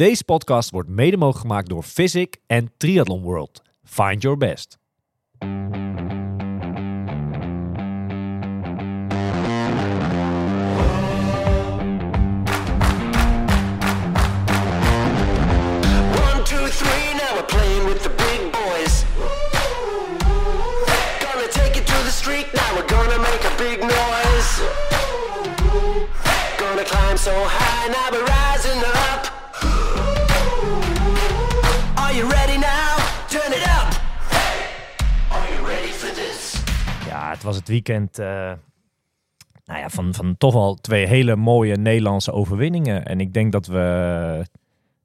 Deze podcast wordt mede mogelijk gemaakt door Physic en Triathlon World. Find your best. Two, three, now het was het weekend eh, nou ja, van, van toch wel twee hele mooie Nederlandse overwinningen. En ik denk dat we...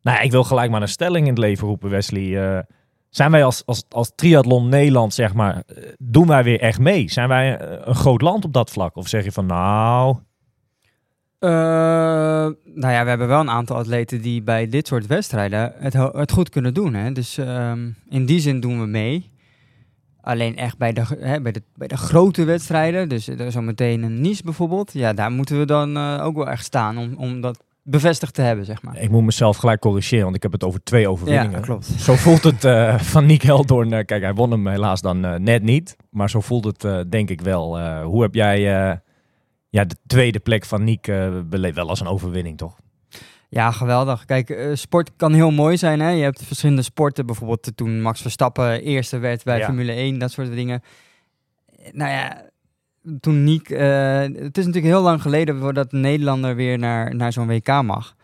Nou ja, ik wil gelijk maar een stelling in het leven roepen, Wesley. Eh, zijn wij als, als, als triathlon Nederland, zeg maar, eh, doen wij weer echt mee? Zijn wij een groot land op dat vlak? Of zeg je van, nou... Nou ja, we hebben wel een aantal atleten die bij dit soort wedstrijden het, het goed kunnen doen. Hè? Dus ehm, in die zin doen we mee. Alleen echt bij de, hè, bij de, bij de grote wedstrijden, dus er zometeen een Nice bijvoorbeeld. Ja, daar moeten we dan eh, ook wel echt staan om, om dat bevestigd te hebben, zeg maar. Ik moet mezelf gelijk corrigeren, want ik heb het over twee overwinningen. Ja, klopt. Zo voelt het eh, van Nick Heldoorn. eh, kijk, hij won hem helaas dan eh, net niet. Maar zo voelt het eh, denk ik wel. Eh, hoe heb jij eh, ja, de tweede plek van Nick eh beleefd? Wel als een overwinning, toch? Ja, geweldig. Kijk, eh, sport kan heel mooi zijn. Hè? Je hebt verschillende sporten. Bijvoorbeeld toen Max Verstappen eerste werd bij Ja. Formule 1, dat soort dingen. Eh, Nou ja, toen Niek... eh, het is natuurlijk heel lang geleden voordat een Nederlander weer naar, naar zo'n WK mag.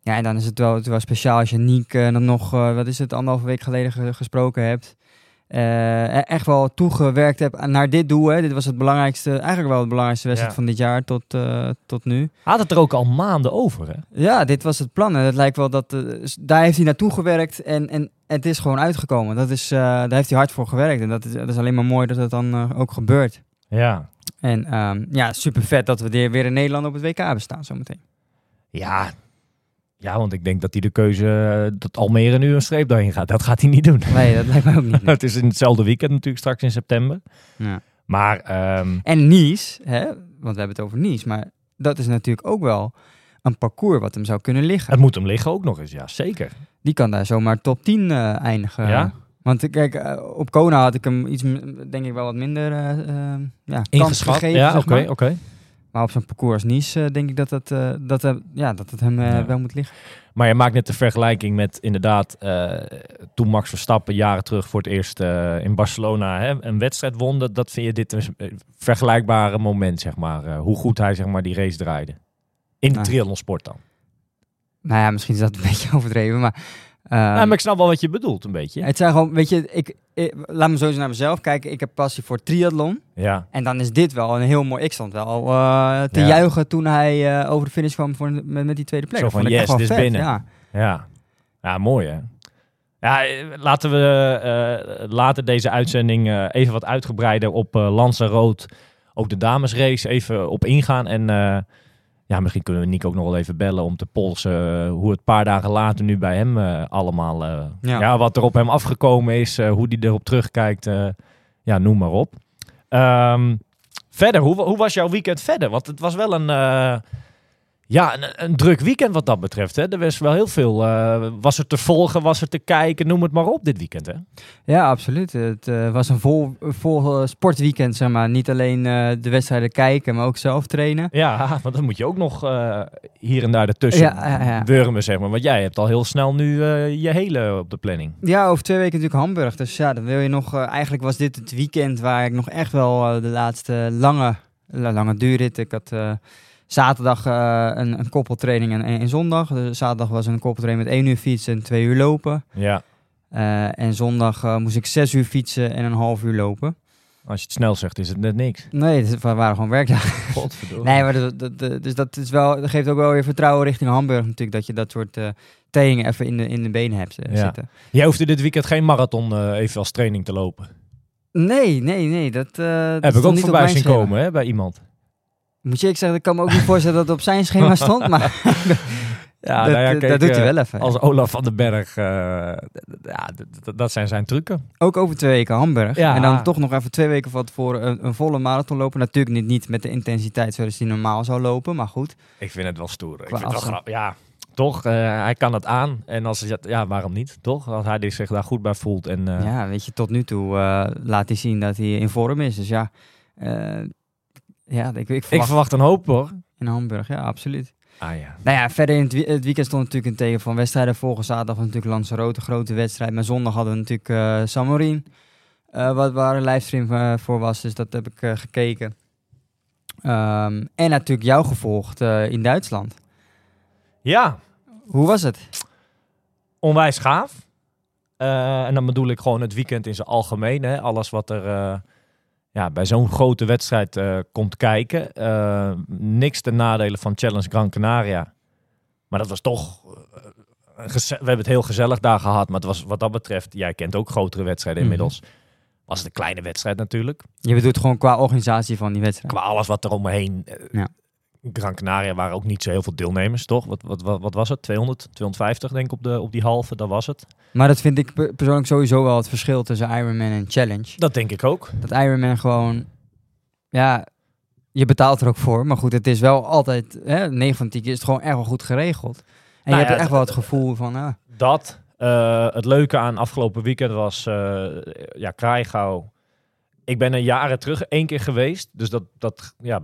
Ja, en dan is het wel, het wel speciaal als je Niek eh, dan nog, eh, wat is het, anderhalve week geleden ge- gesproken hebt. Eh, e- echt wel toegewerkt aan- naar dit doel. Hè. Dit was het belangrijkste, eigenlijk wel het belangrijkste wedstrijd Ja. van dit jaar tot, eh, tot nu. Had het er ook al maanden over, hè? Ja, dit was het plan. En het lijkt wel dat... eh, daar heeft hij naartoe gewerkt en, en het is gewoon uitgekomen. Dat is, daar heeft hij hard voor gewerkt. En dat is, dat is alleen maar mooi dat het dan ook gebeurt. Ja. En ehm, ja, super vet dat we weer in Nederland op het WK hebben staan zometeen. Ja. Ja, want ik denk dat hij de keuze eh, dat Almere nu een streep daarheen gaat. Dat gaat hij niet doen. Nee, dat lijkt mij ook niet. het is in hetzelfde weekend natuurlijk straks in september. Ja. Maar ehm, En Nice, hè, want we hebben het over Nice, maar dat is natuurlijk ook wel een parcours wat hem zou kunnen liggen. het moet hem liggen ook nog eens. Ja, zeker. Die kan daar zomaar top 10 eh, eindigen. Ja? Want kijk, eh, op Kona had ik hem iets, denk ik wel wat minder eh, ja, kans gegeven. Ja, oké, maar. Maar op zo'n parcours als Nice eh, denk ik dat het, eh, dat, eh, ja, dat het hem Ja. wel moet liggen. Maar je maakt net de vergelijking met inderdaad toen Max Verstappen jaren terug voor het eerst in Barcelona hè, een wedstrijd won. Dat, dat vind je dit een vergelijkbare moment, zeg maar. hoe goed hij zeg maar, die race draaide. In de Nou. triathlonsport dan. Nou ja, misschien is dat een beetje overdreven, maar... ja, maar ik snap wel wat je bedoelt, een beetje. Het zijn gewoon, weet je, ik, ik- laat me sowieso naar mezelf kijken. Ik heb passie voor triathlon. Ja, En dan is dit wel een heel mooi... Ik stond wel eh, te Ja. juichen toen hij eh, over de finish kwam voor, met, met die tweede plek. Zo van, yes, dit is binnen. Ja. ja. Ja, mooi hè. Ja, eh, laten we later deze uitzending even wat uitgebreider op eh Lanzarote, ook de damesrace, even op ingaan. En ja, misschien kunnen we Nico ook nog wel even bellen om te polsen eh, hoe het een paar dagen later nu bij hem eh, allemaal, eh, ja. Ja. wat er op hem afgekomen is, hoe hij erop terugkijkt, ja, noem maar op. Ehm, verder, hoe, hoe was jouw weekend verder? Want het was wel een, ja, een, een druk weekend wat dat betreft. Hè? Er was wel heel veel, eh, was er te volgen, was er te kijken, noem het maar op dit weekend. Hè? Ja, absoluut. Het eh, was een vol, vol eh, sportweekend, zeg maar. Niet alleen de wedstrijden kijken, maar ook zelf trainen. Ja, want dan moet je ook nog hier en daar ertussen Ja, wurmen, zeg maar. Want jij hebt al heel snel nu je hele op de planning. Ja, over twee weken natuurlijk Hamburg. Dus ja, dan wil je nog... eigenlijk was dit het weekend waar ik nog echt wel de laatste lange, la- lange duurrit... Ik had zaterdag eh, een, een koppeltraining en, en, zondag. Dus zaterdag was een koppeltraining met één uur fietsen en twee uur lopen. Ja, Eh, en zondag eh, moest ik zes uur fietsen en een half uur lopen. als je het snel zegt, is het net niks. Nee, het waren gewoon werkdagen. Godverdomme. Nee, maar dat, dat, dat- dus dat, is wel, dat geeft ook wel weer vertrouwen richting Hamburg natuurlijk. Dat je dat soort trainingen even in de, in de benen hebt Ja. zitten. Jij hoefde dit weekend geen marathon even als training te lopen. Nee, nee, nee. Dat, Heb ik ook niet voorbij zien komen hè, bij iemand. Moet je ik zeggen, ik kan me ook niet voorstellen dat het op zijn schema stond, maar Ja, dat, nou ja, eh, kijk, dat doet eh, hij wel even. Als Olaf van den Berg, eh, ja, dat zijn zijn trucken. Ook over twee weken Hamburg. Ja. En dan toch nog even twee weken van tevoren een, een volle marathon lopen. Natuurlijk niet, niet met de intensiteit zoals hij normaal zou lopen, maar goed. Ik vind het wel stoer. Ik vind het wel grappig. Ja, toch? Eh, hij kan het aan. En als hij, ja, waarom niet? Toch? Als hij zich daar goed bij voelt. En, eh, Ja, weet je, tot nu toe eh, laat hij zien dat hij in vorm is. Dus ja, eh, ja ik, ik Ik verwacht verwacht een hoop hoor. in Hamburg, ja, absoluut. Ah ja. Nou ja, verder in het, weekend stond natuurlijk een teken van wedstrijden. Volgende zaterdag was natuurlijk Lanzarote, grote wedstrijd. Maar zondag hadden we natuurlijk eh Samorin, eh, wat, waar een livestream eh, voor was. Dus dat heb ik gekeken. Ehm, en natuurlijk jou gevolgd in Duitsland. Ja, Hoe was het? onwijs gaaf. En dan bedoel ik gewoon het weekend in zijn algemeen. Hè. Alles wat er ja, bij zo'n grote wedstrijd eh, komt kijken. Eh, niks ten nadele van Challenge Gran Canaria. Maar dat was toch... eh, we hebben het heel gezellig daar gehad. Maar het was wat dat betreft... Jij kent ook grotere wedstrijden Mhm. inmiddels. Was het een kleine wedstrijd natuurlijk. Je bedoelt gewoon qua organisatie van die wedstrijd. Qua alles wat er omheen... Ja. Gran Canaria waren ook niet zo heel veel deelnemers, toch? Wat, wat, wat, wat was het? 200, 250 denk ik op, de, op die halve, dat was het. Maar dat vind ik per- persoonlijk sowieso wel het verschil tussen Ironman en Challenge. Dat denk ik ook. Dat Ironman gewoon, ja, je betaalt er ook voor. Maar goed, het is wel altijd, hè, 9 van 10 keer is het gewoon echt wel goed geregeld. En Nou je hebt ja, echt wel het gevoel van, ah, Dat. eh, het leuke aan afgelopen weekend was, eh ja, Kraaigouw. Ik ben er jaren terug één keer geweest. Dus dat, dat, ja,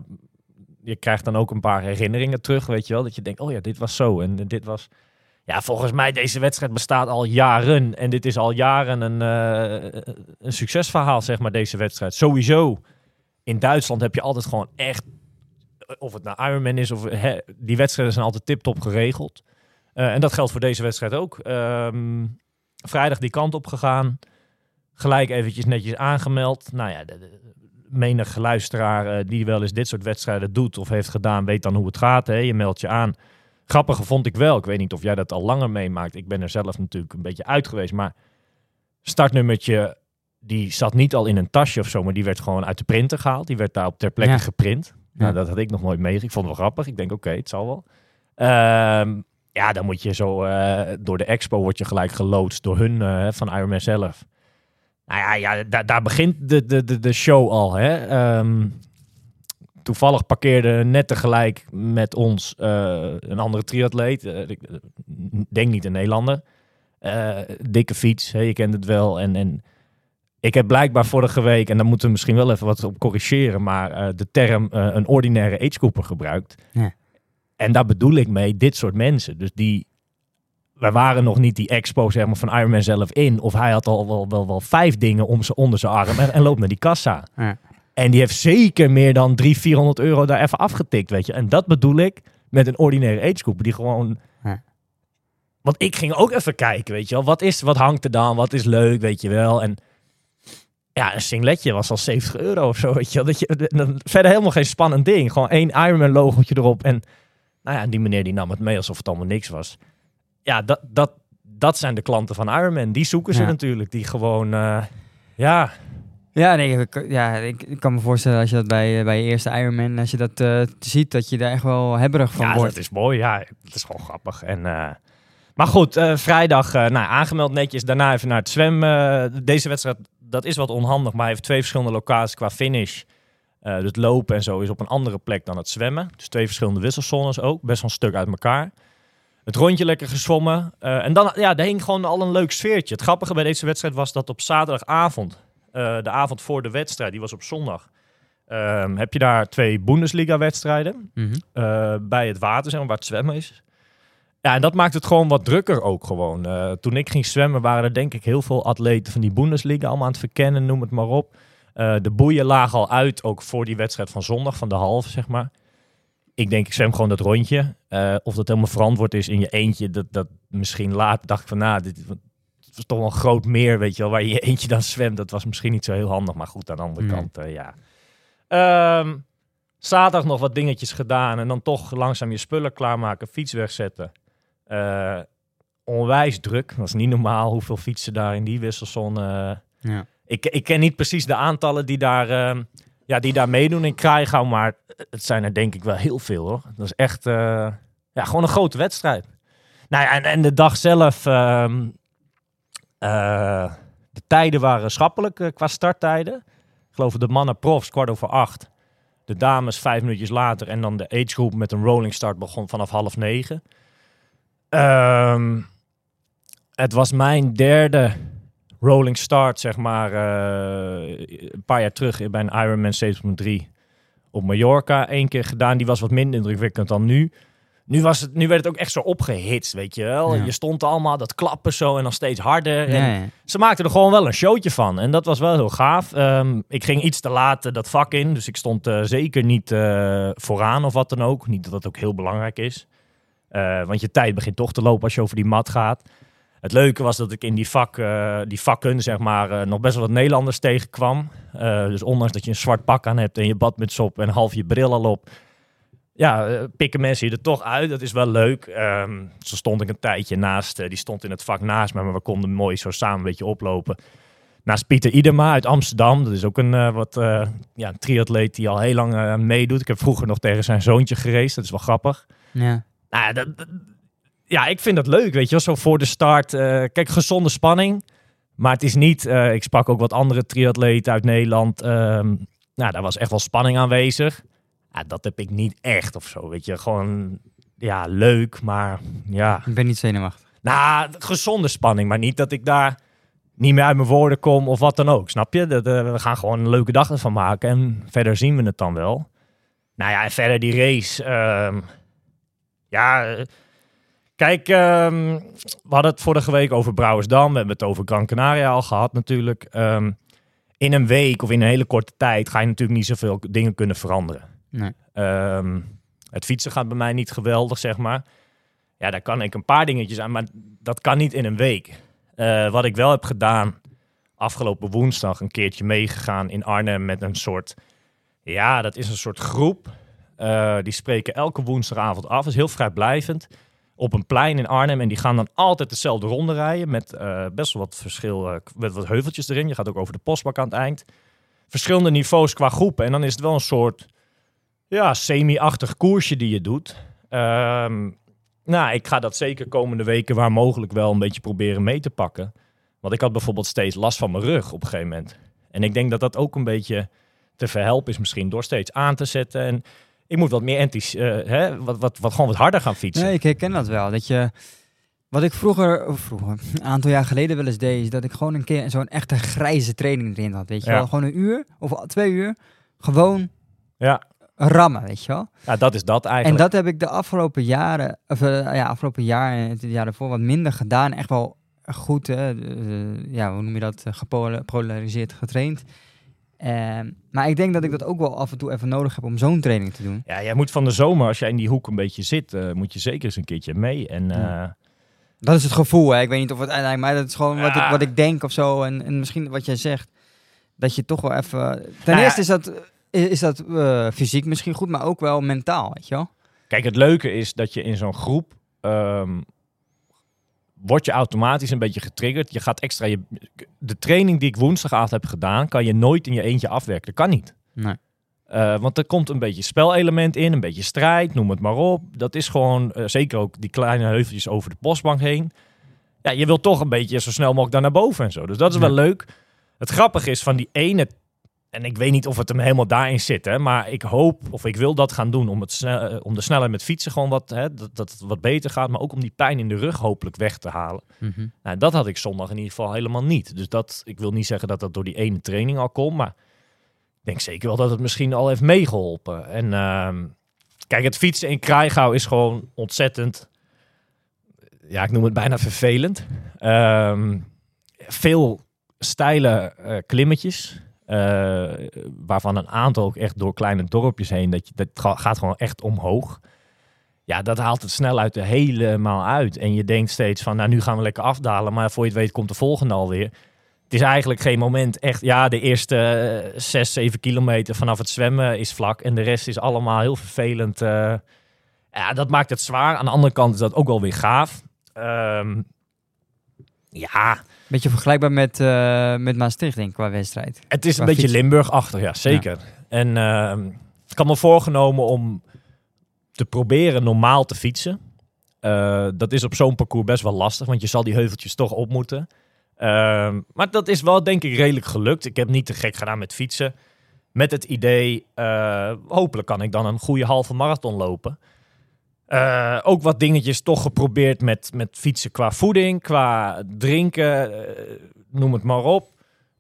je krijgt dan ook een paar herinneringen terug, weet je wel. Dat je denkt, oh ja, dit was zo en dit was... Ja, volgens mij, deze wedstrijd bestaat al jaren. En dit is al jaren een, eh, een succesverhaal, zeg maar, deze wedstrijd. Sowieso. In Duitsland heb je altijd gewoon echt... Of het nou Ironman is, of hè, die wedstrijden zijn altijd tip-top geregeld. Eh, en dat geldt voor deze wedstrijd ook. Ehm, vrijdag die kant op gegaan. Gelijk eventjes netjes aangemeld. Nou ja, de, de- menig luisteraar eh, die wel eens dit soort wedstrijden doet of heeft gedaan, weet dan hoe het gaat. Hè? Je meldt je aan. Grappige vond ik wel. Ik weet niet of jij dat al langer meemaakt. Ik ben er zelf natuurlijk een beetje uit geweest. Maar startnummertje, die zat niet al in een tasje of zo, maar die werd gewoon uit de printer gehaald. Die werd daar op ter plekke Ja. geprint. Nou, Ja. dat had ik nog nooit meegemaakt. Ik vond het wel grappig. Ik denk, oké, het zal wel. Ehm, ja, dan moet je zo eh, door de expo word je gelijk geloodst door hun eh, van Ironman zelf. Nou ja, ja daar, daar begint de, de, de, de show al. Hè? Ehm, toevallig parkeerde net tegelijk met ons eh, een andere triatleet. Eh, ik denk niet een Nederlander. Eh, dikke fiets, hè, je kent het wel. En, en ik heb blijkbaar vorige week, en daar moeten we misschien wel even wat op corrigeren, maar eh, de term eh, een ordinaire agegroeper gebruikt. Ja. En daar bedoel ik mee dit soort mensen. Dus die, wij waren nog niet die expo zeg maar, van Ironman zelf in. Of hij had al wel, wel, wel vijf dingen om ze onder zijn arm en, en loopt naar die kassa. Ja. En die heeft zeker meer dan 300, 400 euro daar even afgetikt, weet je. En dat bedoel ik met een ordinaire agegroeper die gewoon... Ja. Want ik ging ook even kijken, weet je wel. Wat, is, wat hangt er dan? Wat is leuk, weet je wel. En ja, een singletje was al 70 euro of zo, weet je wel. Dat je, dan, verder helemaal geen spannend ding. Gewoon één Ironman logotje erop. En nou ja, die meneer die nam het mee alsof het allemaal niks was. Ja, dat, dat, dat zijn de klanten van Ironman. Die zoeken ze Ja. natuurlijk. Die gewoon, eh, ja... Ja, nee, ik, ja, ik, kan me voorstellen als je dat bij, bij je eerste Ironman, als je dat eh, ziet, dat je daar echt wel hebberig van ja, wordt. dat is mooi. Ja, het is gewoon grappig. En, eh, maar goed, vrijdag nou, aangemeld netjes. Daarna even naar het zwemmen. Eh, deze wedstrijd, dat is wat onhandig. Maar hij heeft twee verschillende locaties qua finish. Dus het lopen en zo is op een andere plek dan het zwemmen. Dus twee verschillende wisselzones ook. Best wel een stuk uit elkaar. Het rondje lekker gezwommen. Eh, en dan, ja, daar hing gewoon al een leuk sfeertje. Het grappige bij deze wedstrijd was dat op zaterdagavond, eh, de avond voor de wedstrijd, die was op zondag, ehm, heb je daar twee Bundesliga-wedstrijden Mhm. eh, bij het water, zeg maar, waar het zwemmen is. Ja, en dat maakt het gewoon wat drukker ook gewoon. Toen ik ging zwemmen waren er denk ik heel veel atleten van die Bundesliga allemaal aan het verkennen, noem het maar op. De boeien lagen al uit, ook voor die wedstrijd van zondag, van de halve, zeg maar. Ik denk, ik zwem gewoon dat rondje. Eh, of dat helemaal verantwoord is in je eentje, dat, dat misschien laat dacht ik van, nou, dit het was toch wel een groot meer, weet je wel, waar je je eentje dan zwemt. Dat was misschien niet zo heel handig, maar goed, aan de andere kant, eh, ja. Ehm, zaterdag nog wat dingetjes gedaan en dan toch langzaam je spullen klaarmaken, fiets wegzetten. Eh, onwijs druk. Dat is niet normaal hoeveel fietsen daar in die wisselsone. eh, Ja. ik, ik ken niet precies de aantallen die daar, ehm, ja, die daar meedoen in Krijgouw, maar het zijn er denk ik wel heel veel hoor. Dat is echt eh, ja, gewoon een grote wedstrijd. Nou ja, en, en de dag zelf, ehm, eh, de tijden waren schappelijk eh, qua starttijden. Ik geloof de mannen profs kwart over acht. De dames vijf minuutjes later en dan de agegroep met een rolling start begon vanaf half negen. Ehm, het was mijn derde rolling start, zeg maar, eh, een paar jaar terug bij een Ironman 7.3 op Mallorca. Eén keer gedaan, die was wat minder indrukwekkend dan nu. Nu, was het, nu werd het ook echt zo opgehitst, weet je wel. Ja. Je stond allemaal, dat klappen zo en dan steeds harder. En Ja, ze maakten er gewoon wel een showtje van. En dat was wel heel gaaf. Ehm, ik ging iets te laat eh, dat vak in. Dus ik stond eh, zeker niet vooraan of wat dan ook. Niet dat dat ook heel belangrijk is. Want je tijd begint toch te lopen als je over die mat gaat. Het leuke was dat ik in die, vak, eh, die vakken zeg maar, eh, nog best wel wat Nederlanders tegenkwam. Eh, dus ondanks dat je een zwart pak aan hebt en je badmuts op en half je bril al op. Ja, pikken mensen je er toch uit. Dat is wel leuk. Ehm, zo stond ik een tijdje naast. die stond in het vak naast me, maar we konden mooi zo samen een beetje oplopen. Naast Pieter Idema uit Amsterdam. Dat is ook een, wat, ja, een triatleet die al heel lang meedoet. Ik heb vroeger nog tegen zijn zoontje geraced. Dat is wel grappig. Ja. Nou, dat- ja, ik vind dat leuk, weet je wel. Zo voor de start. eh, kijk, gezonde spanning. Maar het is niet... eh, ik sprak ook wat andere triatleten uit Nederland. ehm, nou, daar was echt wel spanning aanwezig. Ja, dat heb ik niet echt of zo, weet je. Gewoon, ja, leuk, maar ja... Ik ben niet zenuwachtig. Nou, gezonde spanning, maar niet dat ik daar niet meer uit mijn woorden kom of wat dan ook. Snap je? Dat, eh, we gaan gewoon een leuke dag ervan maken en verder zien we het dan wel. Nou ja, en verder die race. ehm, ja, kijk, ehm, we hadden het vorige week over Brouwersdam. We hebben het over Gran Canaria al gehad natuurlijk. Ehm, in een week of in een hele korte tijd ga je natuurlijk niet zoveel dingen kunnen veranderen. Nee. Ehm, het fietsen gaat bij mij niet geweldig, zeg maar. Ja, daar kan ik een paar dingetjes aan, maar dat kan niet in een week. Eh, wat ik wel heb gedaan, afgelopen woensdag een keertje meegegaan in Arnhem met een soort... Ja, dat is een soort groep. Eh, die spreken elke woensdagavond af. is heel vrijblijvend. Op een plein in Arnhem. En die gaan dan altijd dezelfde ronde rijden. Met eh, best wel wat verschil. eh, met wat heuveltjes erin. Je gaat ook over de postbak aan het eind. Verschillende niveaus qua groepen. En dan is het wel een soort ja, semi-achtig koersje die je doet. Ehm, nou, ik ga dat zeker komende weken waar mogelijk wel een beetje proberen mee te pakken. Want ik had bijvoorbeeld steeds last van mijn rug op een gegeven moment. En ik denk dat dat ook een beetje te verhelpen is misschien door steeds aan te zetten. En ik moet wat meer anti's, eh, hè, wat, wat, wat gewoon wat harder gaan fietsen. Nee, ik herken dat wel. Dat je, wat ik vroeger, vroeger, een aantal jaar geleden wel eens deed, is dat ik gewoon een keer zo'n echte grijze training erin had. Weet je Ja. wel, gewoon een uur of twee uur, gewoon Ja. rammen, weet je wel. Ja, dat is dat En eigenlijk. dat heb ik de afgelopen jaren, of eh, ja, afgelopen jaar en het jaar ervoor wat minder gedaan. Echt wel goed, hè, eh, ja, hoe noem je dat, gepolariseerd getraind. Ehm, maar ik denk dat ik dat ook wel af en toe even nodig heb om zo'n training te doen. Ja, jij moet van de zomer, als jij in die hoek een beetje zit, eh, moet je zeker eens een keertje mee. En eh, Ja. Dat is het gevoel, hè. Ik weet niet of het uiteindelijk, maar dat is gewoon wat, ik, wat ik denk of zo. En, en misschien wat jij zegt, dat je toch wel even... Ten Nou eerste is dat, is, is dat eh, fysiek misschien goed, maar ook wel mentaal, weet je wel. Kijk, het leuke is dat je in zo'n groep ehm word je automatisch een beetje getriggerd. Je gaat extra je de training die ik woensdagavond heb gedaan, kan je nooit in je eentje afwerken. Dat kan niet. Nee. Eh, want er komt een beetje spelelement in, een beetje strijd, noem het maar op. Dat is gewoon, eh, zeker ook die kleine heuveltjes over de postbank heen. Ja, je wilt toch een beetje zo snel mogelijk daar naar boven en zo. Dus dat is Ja. wel leuk. Het grappige is van die ene, en ik weet niet of het hem helemaal daarin zit, hè, maar ik hoop of ik wil dat gaan doen om, het snel, eh, om de snelheid met fietsen gewoon wat, hè, dat, dat het wat beter gaat, maar ook om die pijn in de rug hopelijk weg te halen. Nou, dat had ik zondag in ieder geval helemaal niet. Dus dat, ik wil niet zeggen dat dat door die ene training al komt, maar ik denk zeker wel dat het misschien al heeft meegeholpen. En ehm, kijk, het fietsen in Krijgau is gewoon ontzettend, ja, ik noem het bijna vervelend. Ehm, veel steile eh, klimmetjes, eh, waarvan een aantal ook echt door kleine dorpjes heen, dat, je, dat ga- gaat gewoon echt omhoog. Ja, dat haalt het snelheid er helemaal uit. En je denkt steeds van, nou nu gaan we lekker afdalen, maar voor je het weet komt de volgende alweer. Het is eigenlijk geen moment echt, ja, de eerste eh, zes, zeven kilometer vanaf het zwemmen is vlak en de rest is allemaal heel vervelend. eh. ja, dat maakt het zwaar. Aan de andere kant is dat ook wel weer gaaf. Ehm, ja, Beetje vergelijkbaar met, eh, met Maastricht, denk ik, qua wedstrijd. het is een beetje fietsen. Limburg-achtig, ja, zeker. En ehm, ik had me voorgenomen om te proberen normaal te fietsen. Eh, dat is op zo'n parcours best wel lastig, want je zal die heuveltjes toch op moeten. Ehm, maar dat is wel, denk ik, redelijk gelukt. Ik heb niet te gek gedaan met fietsen. Met het idee, eh, hopelijk kan ik dan een goede halve marathon lopen. Eh, ook wat dingetjes toch geprobeerd met, met fietsen qua voeding, qua drinken, eh, noem het maar op.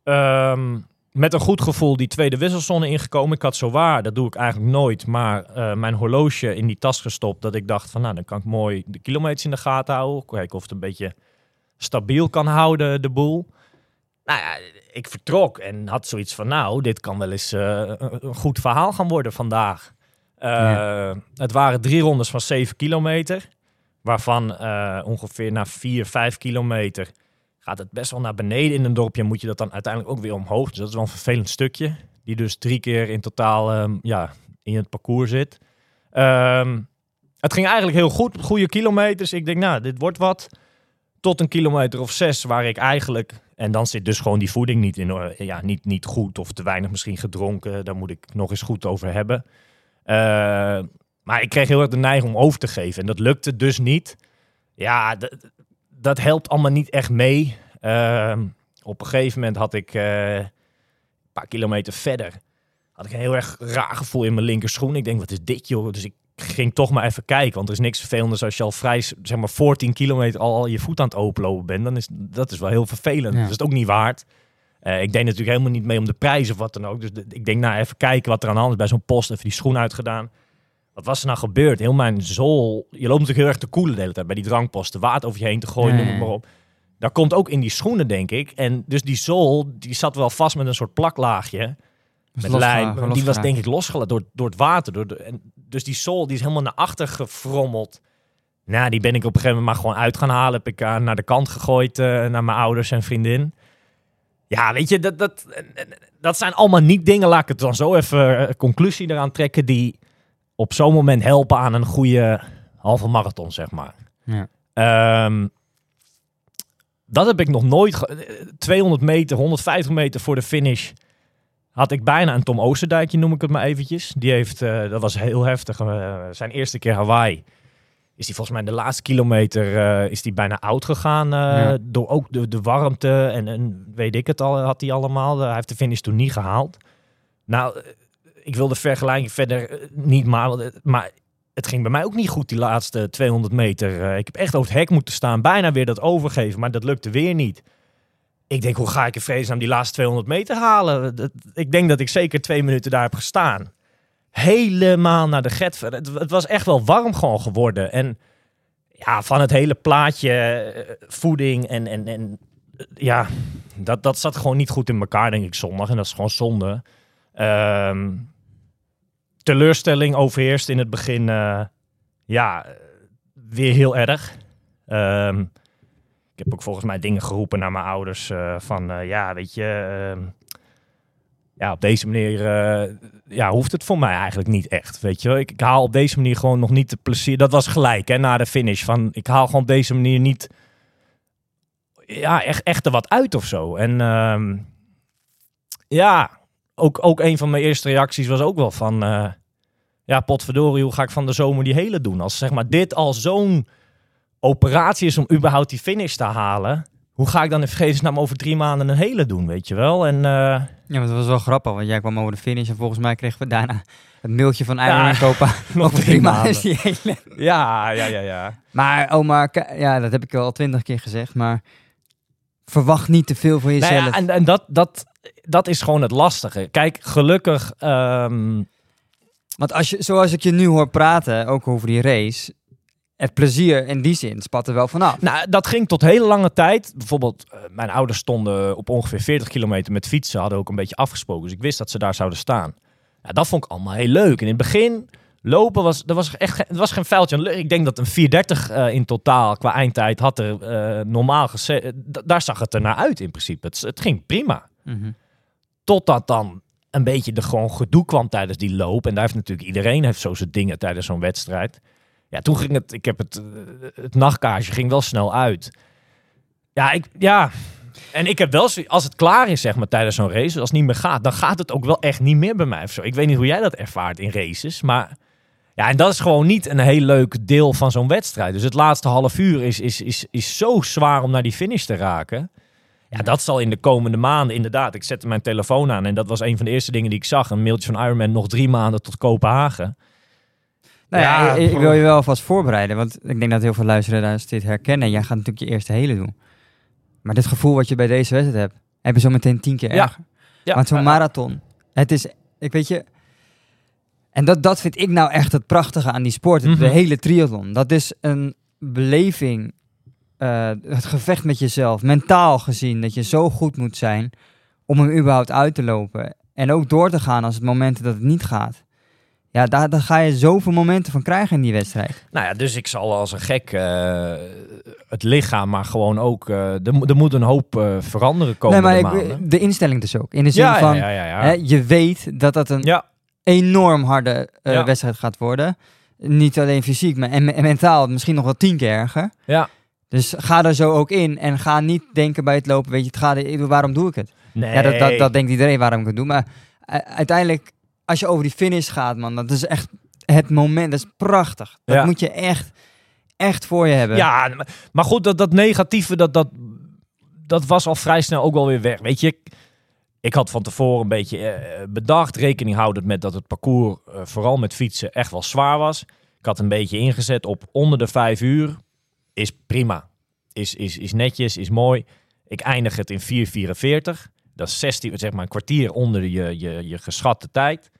Ehm, met een goed gevoel die tweede wisselzone ingekomen. Ik had zo waar, dat doe ik eigenlijk nooit, maar eh, mijn horloge in die tas gestopt. Dat ik dacht van, nou, dan kan ik mooi de kilometers in de gaten houden. Kijken of het een beetje stabiel kan houden, de boel. Nou ja, ik vertrok en had zoiets van, nou, dit kan wel eens een, een goed verhaal gaan worden vandaag. Eh. Het waren drie rondes van 7 kilometer, waarvan eh, ongeveer na 4, 5 kilometer gaat het best wel naar beneden in een dorpje. En moet je dat dan uiteindelijk ook weer omhoog. Dus dat is wel een vervelend stukje, die dus drie keer in totaal ehm, ja, in het parcours zit. Ehm, het ging eigenlijk heel goed, goede kilometers. Ik denk, nou, dit wordt wat. Tot een kilometer of zes, waar ik eigenlijk... En dan zit dus gewoon die voeding niet in. Ja, niet, niet goed of te weinig misschien gedronken. Daar moet ik nog eens goed over hebben. Eh, maar ik kreeg heel erg de neiging om over te geven. En dat lukte dus niet. Ja, dat helpt allemaal niet echt mee. Ehm, op een gegeven moment had ik eh, een paar kilometer verder... had ik een heel erg raar gevoel in mijn linkerschoen. Ik denk, wat is dit joh? Dus ik ging toch maar even kijken. Want er is niks vervelenders als je al vrij, zeg maar, 14 kilometer al, al je voet aan het openlopen bent. Dan is dat is wel heel vervelend. Ja. Dat is het ook niet waard. Eh, ik deed natuurlijk helemaal niet mee om de prijs of wat dan ook. Dus de- ik denk, nou, even kijken wat er aan de hand is bij zo'n post. Even die schoen uitgedaan. Wat was er nou gebeurd? Heel mijn zool. Je loopt natuurlijk heel erg te koelen de hele tijd bij die drankposten. Water over je heen te gooien, noem het maar op. Daar komt ook in die schoenen, denk ik. En dus die zool, die zat wel vast met een soort plaklaagje. Met lijm. Die was denk ik losgelaten door, door het water. Door de, en dus die zool die is helemaal naar achter gefrommeld. Nou, die ben ik op een gegeven moment maar gewoon uit gaan halen. Heb ik eh, naar de kant gegooid eh, naar mijn ouders en vriendin. Ja, weet je, dat, dat, dat zijn allemaal niet dingen. Laat ik het dan zo even eh, conclusie eraan trekken. Die op zo'n moment helpen aan een goede halve marathon, zeg maar. Ja. Ehm, dat heb ik nog nooit. ge- eh, 200 meter, 150 meter voor de finish. Had ik bijna een Tom Oosterdijkje, noem ik het maar eventjes. Die heeft, eh, dat was heel heftig. eh, zijn eerste keer Hawaii. Is die volgens mij de laatste kilometer eh, is die bijna oud gegaan. eh, Ja. Door ook de, de warmte en, en weet ik het al, had hij allemaal. hij heeft de finish toen niet gehaald. Nou, eh, ik wil de vergelijking verder eh, niet het- maar het ging bij mij ook niet goed die laatste 200 meter. Eh, ik heb echt over het hek moeten staan, bijna weer dat overgeven, maar dat lukte weer niet. Ik denk, hoe ga ik in vredesnaam die laatste 200 meter halen? Dat- Ik denk dat ik zeker twee minuten daar heb gestaan. Helemaal naar de get. Het, het was echt wel warm gewoon geworden. En ja, van het hele plaatje, eh, voeding en, en, en eh, ja, dat, dat zat gewoon niet goed in elkaar, denk ik, zondag. En dat is gewoon zonde. Ehm, teleurstelling overheerst in het begin, eh, ja, weer heel erg. Ehm, ik heb ook volgens mij dingen geroepen naar mijn ouders van, ja, weet je, ehm, ja, op deze manier eh, ja, hoeft het voor mij eigenlijk niet echt, weet je. Ik, ik haal op deze manier gewoon nog niet de plezier, dat was gelijk, hè, na de finish, van ik haal gewoon op deze manier niet, ja, echt, echt er wat uit of zo. En ehm, ja, ook, ook een van mijn eerste reacties was ook wel van... eh, ja, potverdorie, hoe ga ik van de zomer die hele doen? Als zeg maar dit al zo'n operatie is om überhaupt die finish te halen... Hoe ga ik dan in vredesnaam over drie maanden een hele doen, weet je wel? En eh, Ja, maar het was wel grappig, want jij kwam over de finish en volgens mij kregen we daarna het mailtje van Iron Ja, Copa. nog drie maanden hele... ja, ja, ja, ja. Maar oma, ki- ja, dat heb ik al twintig keer gezegd, maar verwacht niet te veel van Nou jezelf. ja, en en dat, dat, dat is gewoon het lastige. Kijk, gelukkig... ehm, Want als je, zoals ik je nu hoor praten, ook over die race, het plezier in die zin spat er wel vanaf. Nou, dat ging tot hele lange tijd. Bijvoorbeeld, eh, mijn ouders stonden op ongeveer 40 kilometer met fietsen. Hadden ook een beetje afgesproken. Dus ik wist dat ze daar zouden staan. Ja, dat vond ik allemaal heel leuk. En in het begin, lopen was, er was echt het was geen vuiltje. Ik denk dat een 430 eh, in totaal qua eindtijd had er eh, normaal gezegd. daar zag het er naar uit in principe. Het, het ging prima. Mhm. Totdat dan een beetje de gewoon gedoe kwam tijdens die loop. En daar heeft natuurlijk iedereen heeft zo zijn dingen tijdens zo'n wedstrijd. Ja, toen ging het, ik heb het, het nachtkaartje ging wel snel uit. Ja, ik, ja. En ik heb wel, als het klaar is, zeg maar, tijdens zo'n race, als het niet meer gaat, dan gaat het ook wel echt niet meer bij mij of zo. Ik weet niet hoe jij dat ervaart in races, maar ja, en dat is gewoon niet een heel leuk deel van zo'n wedstrijd. Dus het laatste half uur is, is, is, is zo zwaar om naar die finish te raken. Ja, dat zal in de komende maanden inderdaad. Ik zette mijn telefoon aan en dat was een van de eerste dingen die ik zag. Een mailtje van Ironman, nog drie maanden tot Kopenhagen. Nou ja, Ja, ik, wil je wel vast voorbereiden, want ik denk dat heel veel luisteraars dit herkennen. Jij gaat natuurlijk je eerste hele doen. Maar dit gevoel wat je bij deze wedstrijd hebt, heb je zo meteen tien keer Ja. erger. Ja, Want zo'n marathon, het is, ik weet je... En dat, dat vind ik nou echt het prachtige aan die sport, het- de hele triathlon. Dat is een beleving, eh, het gevecht met jezelf, mentaal gezien, dat je zo goed moet zijn om hem überhaupt uit te lopen. En ook door te gaan als het momenten dat het niet gaat. Ja, daar, daar ga je zoveel momenten van krijgen in die wedstrijd. Nou ja, dus ik zal als een gek eh, het lichaam, maar gewoon ook... eh, er, moet- er moet een hoop eh, veranderen komen nee, maar maanden. ik, de instelling dus ook. In de zin ja, van, ja, ja, ja. Hè, je weet dat dat een enorm harde wedstrijd gaat worden. Niet alleen fysiek, maar en, en mentaal misschien nog wel tien keer erger. Ja. Dus ga er zo ook in en ga niet denken bij het lopen, weet je, het gaat, waarom doe ik het? Nee. Ja, dat, dat, dat denkt iedereen waarom ik het doe. Maar uiteindelijk, als je over die finish gaat, man, dat is echt het moment, dat is prachtig. Dat Ja. moet je echt, echt voor je hebben. Ja, maar- goed, dat, dat negatieve, dat, dat, dat was al vrij snel ook wel weer weg. Weet je, ik, ik had van tevoren een beetje eh, bedacht, rekening houdend met dat het parcours, eh, vooral met fietsen, echt wel zwaar was. Ik had een beetje ingezet op onder de vijf uur. Is prima. Is, is, is netjes, is mooi. Ik eindig het in 4,44. Dat is 16, zeg maar een kwartier onder je, je, je geschatte tijd.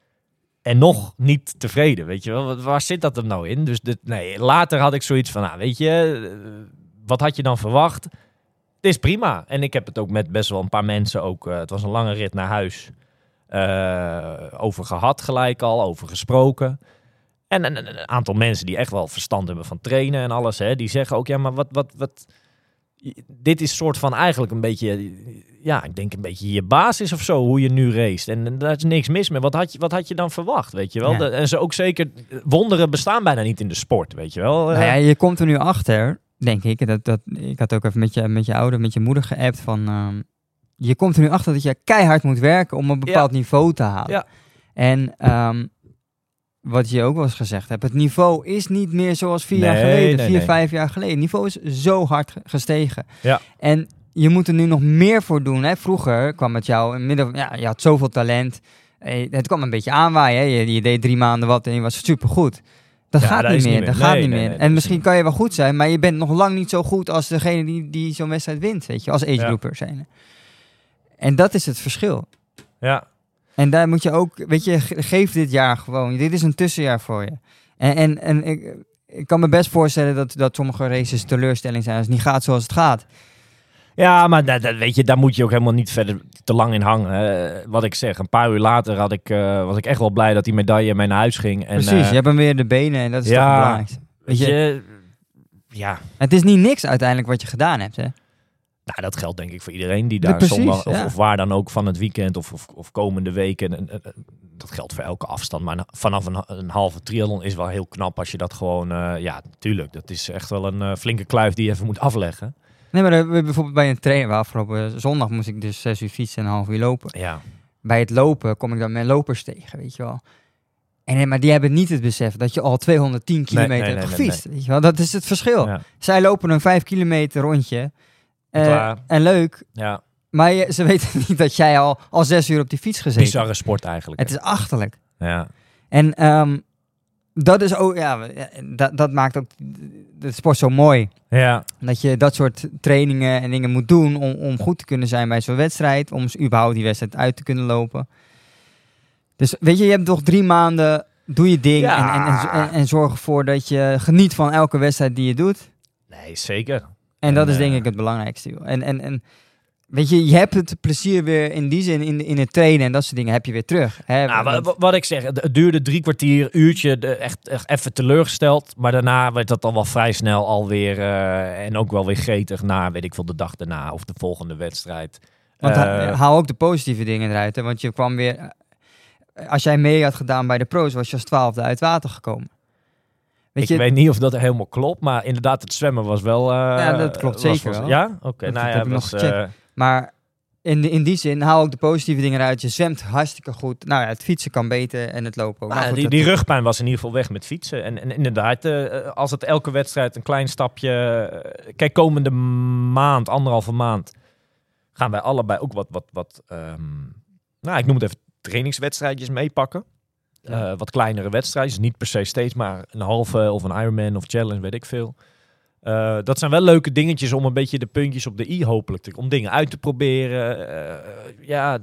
En nog niet tevreden, weet je wel. Waar zit dat er nou in? Dus dit, nee, later had ik zoiets van, nou, weet je, eh, wat had je dan verwacht? Het is prima. En ik heb het ook met best wel een paar mensen ook, eh, het was een lange rit naar huis, eh, over gehad gelijk al, over gesproken. En een- een aantal mensen die echt wel verstand hebben van trainen en alles, hè, die zeggen ook, ja, maar wat, wat, wat, dit is soort van eigenlijk een beetje, ja, ik denk een beetje je basis of zo, hoe je nu race. En, en daar is niks mis mee. Wat had je, wat had je dan verwacht, weet je wel? Ja. De- en ze ook zeker, wonderen bestaan bijna niet in de sport, weet je wel? Nou ja, je komt er nu achter, denk ik. Dat, dat, ik had ook even met je, met je ouder, met je moeder geappt van... ehm, je komt er nu achter dat je keihard moet werken om een bepaald niveau te halen. Ja. En ehm, wat je ook wel eens gezegd hebt, het niveau is niet meer zoals vier jaar geleden, nee, vier, nee. vijf jaar geleden. Het niveau is zo hard ge- gestegen. Ja. En je moet er nu nog meer voor doen. Hè? Vroeger kwam het jou in midden, ja, je had zoveel talent. Eh, Het kwam een beetje aanwaaien. Hè? Je, je deed drie maanden wat en je was supergoed. Dat Ja, gaat dat niet meer. Dat gaat niet nee, meer. nee, en is misschien kan je wel goed zijn, maar je bent nog lang niet zo goed als degene die, die zo'n wedstrijd wint, weet je, als age Ja. zijn. En dat is het verschil. Ja, En daar moet je ook, weet je, ge- geef dit jaar gewoon. Dit is een tussenjaar voor je. En, en, en ik, ik kan me best voorstellen dat, dat sommige races teleurstelling zijn als het niet gaat zoals het gaat. Ja, maar dat, dat- weet je, daar moet je ook helemaal niet verder te lang in hangen. Wat ik zeg, een paar uur later had ik, eh, was ik echt wel blij dat die medaille mee naar huis ging. En, Precies, eh, je hebt hem weer de benen en dat is ja, toch het belangrijkste. weet je, je, ja, het is niet niks uiteindelijk wat je gedaan hebt, hè? nou, dat geldt denk ik voor iedereen die daar precies, zondag, of, ja. of waar dan ook van het weekend of, of, of komende weken. En, en- en dat geldt voor elke afstand. Maar vanaf een, een halve triathlon is wel heel knap als je dat gewoon, eh, ja, natuurlijk. Dat is echt wel een flinke kluif die je even moet afleggen. Nee, maar eh, bijvoorbeeld bij een trainer, waar afgelopen zondag moest ik dus zes uur fietsen en een half uur lopen. Ja, Bij het lopen kom ik dan met lopers tegen, weet je wel. En, nee, maar die hebben niet het besef dat je al 210 kilometer nee, hebt nee, gefietst. Weet je wel? Dat is het verschil. ja, Zij lopen een 5 kilometer rondje. eh, en leuk, ja. maar je- ze weten niet dat jij al, al zes uur op die fiets gezeten hebt. bizarre sport eigenlijk. Het is achterlijk. ja. En ehm, dat is ook, ja, dat, dat maakt ook de sport zo mooi. ja, Dat je dat soort trainingen en dingen moet doen om, om goed te kunnen zijn bij zo'n wedstrijd. Om überhaupt die wedstrijd uit te kunnen lopen. Dus weet je, je hebt toch drie maanden, doe je ding. Ja. En, en, en, zorg ervoor dat je geniet van elke wedstrijd die je doet. nee, zeker. En dat is denk eh, ik het belangrijkste. joh. En, en, en weet je, je hebt het plezier weer in die zin in, in het trainen en dat soort dingen heb je weer terug. Hè? Nou, wat ik zeg, het duurde drie kwartier, uurtje, de- echt, echt even teleurgesteld. Maar daarna werd dat dan wel vrij snel alweer, eh en ook wel weer gretig na, weet ik veel, de dag daarna of de volgende wedstrijd. Want Eh, ha- haal ook de positieve dingen eruit. Hè? Want je kwam weer. eh, Als jij mee had gedaan bij de pro's, was je als twaalfde uit water gekomen. Weet ik je, weet niet of dat helemaal klopt, maar inderdaad, het zwemmen was wel... Ja, dat klopt zeker was- wel. Ja? Oké, Dat nou ja, ik nog gecheckt. Maar in, de- in die zin, haal ook de positieve dingen eruit. Je zwemt hartstikke goed. Nou ja, het fietsen kan beter en het lopen ook. Nou goed, die, die rugpijn was in ieder geval weg met fietsen. En, en inderdaad, eh, als het elke wedstrijd een klein stapje... eh, kijk, komende maand, anderhalve maand, gaan wij allebei ook wat, wat, wat ehm, nou, ik noem het even trainingswedstrijdjes meepakken. Eh, wat kleinere wedstrijden. Dus niet per se steeds maar een halve of een Ironman of challenge, weet ik veel. Eh, dat zijn wel leuke dingetjes om een beetje de puntjes op de i hopelijk te... Om dingen uit te proberen. Eh, ja,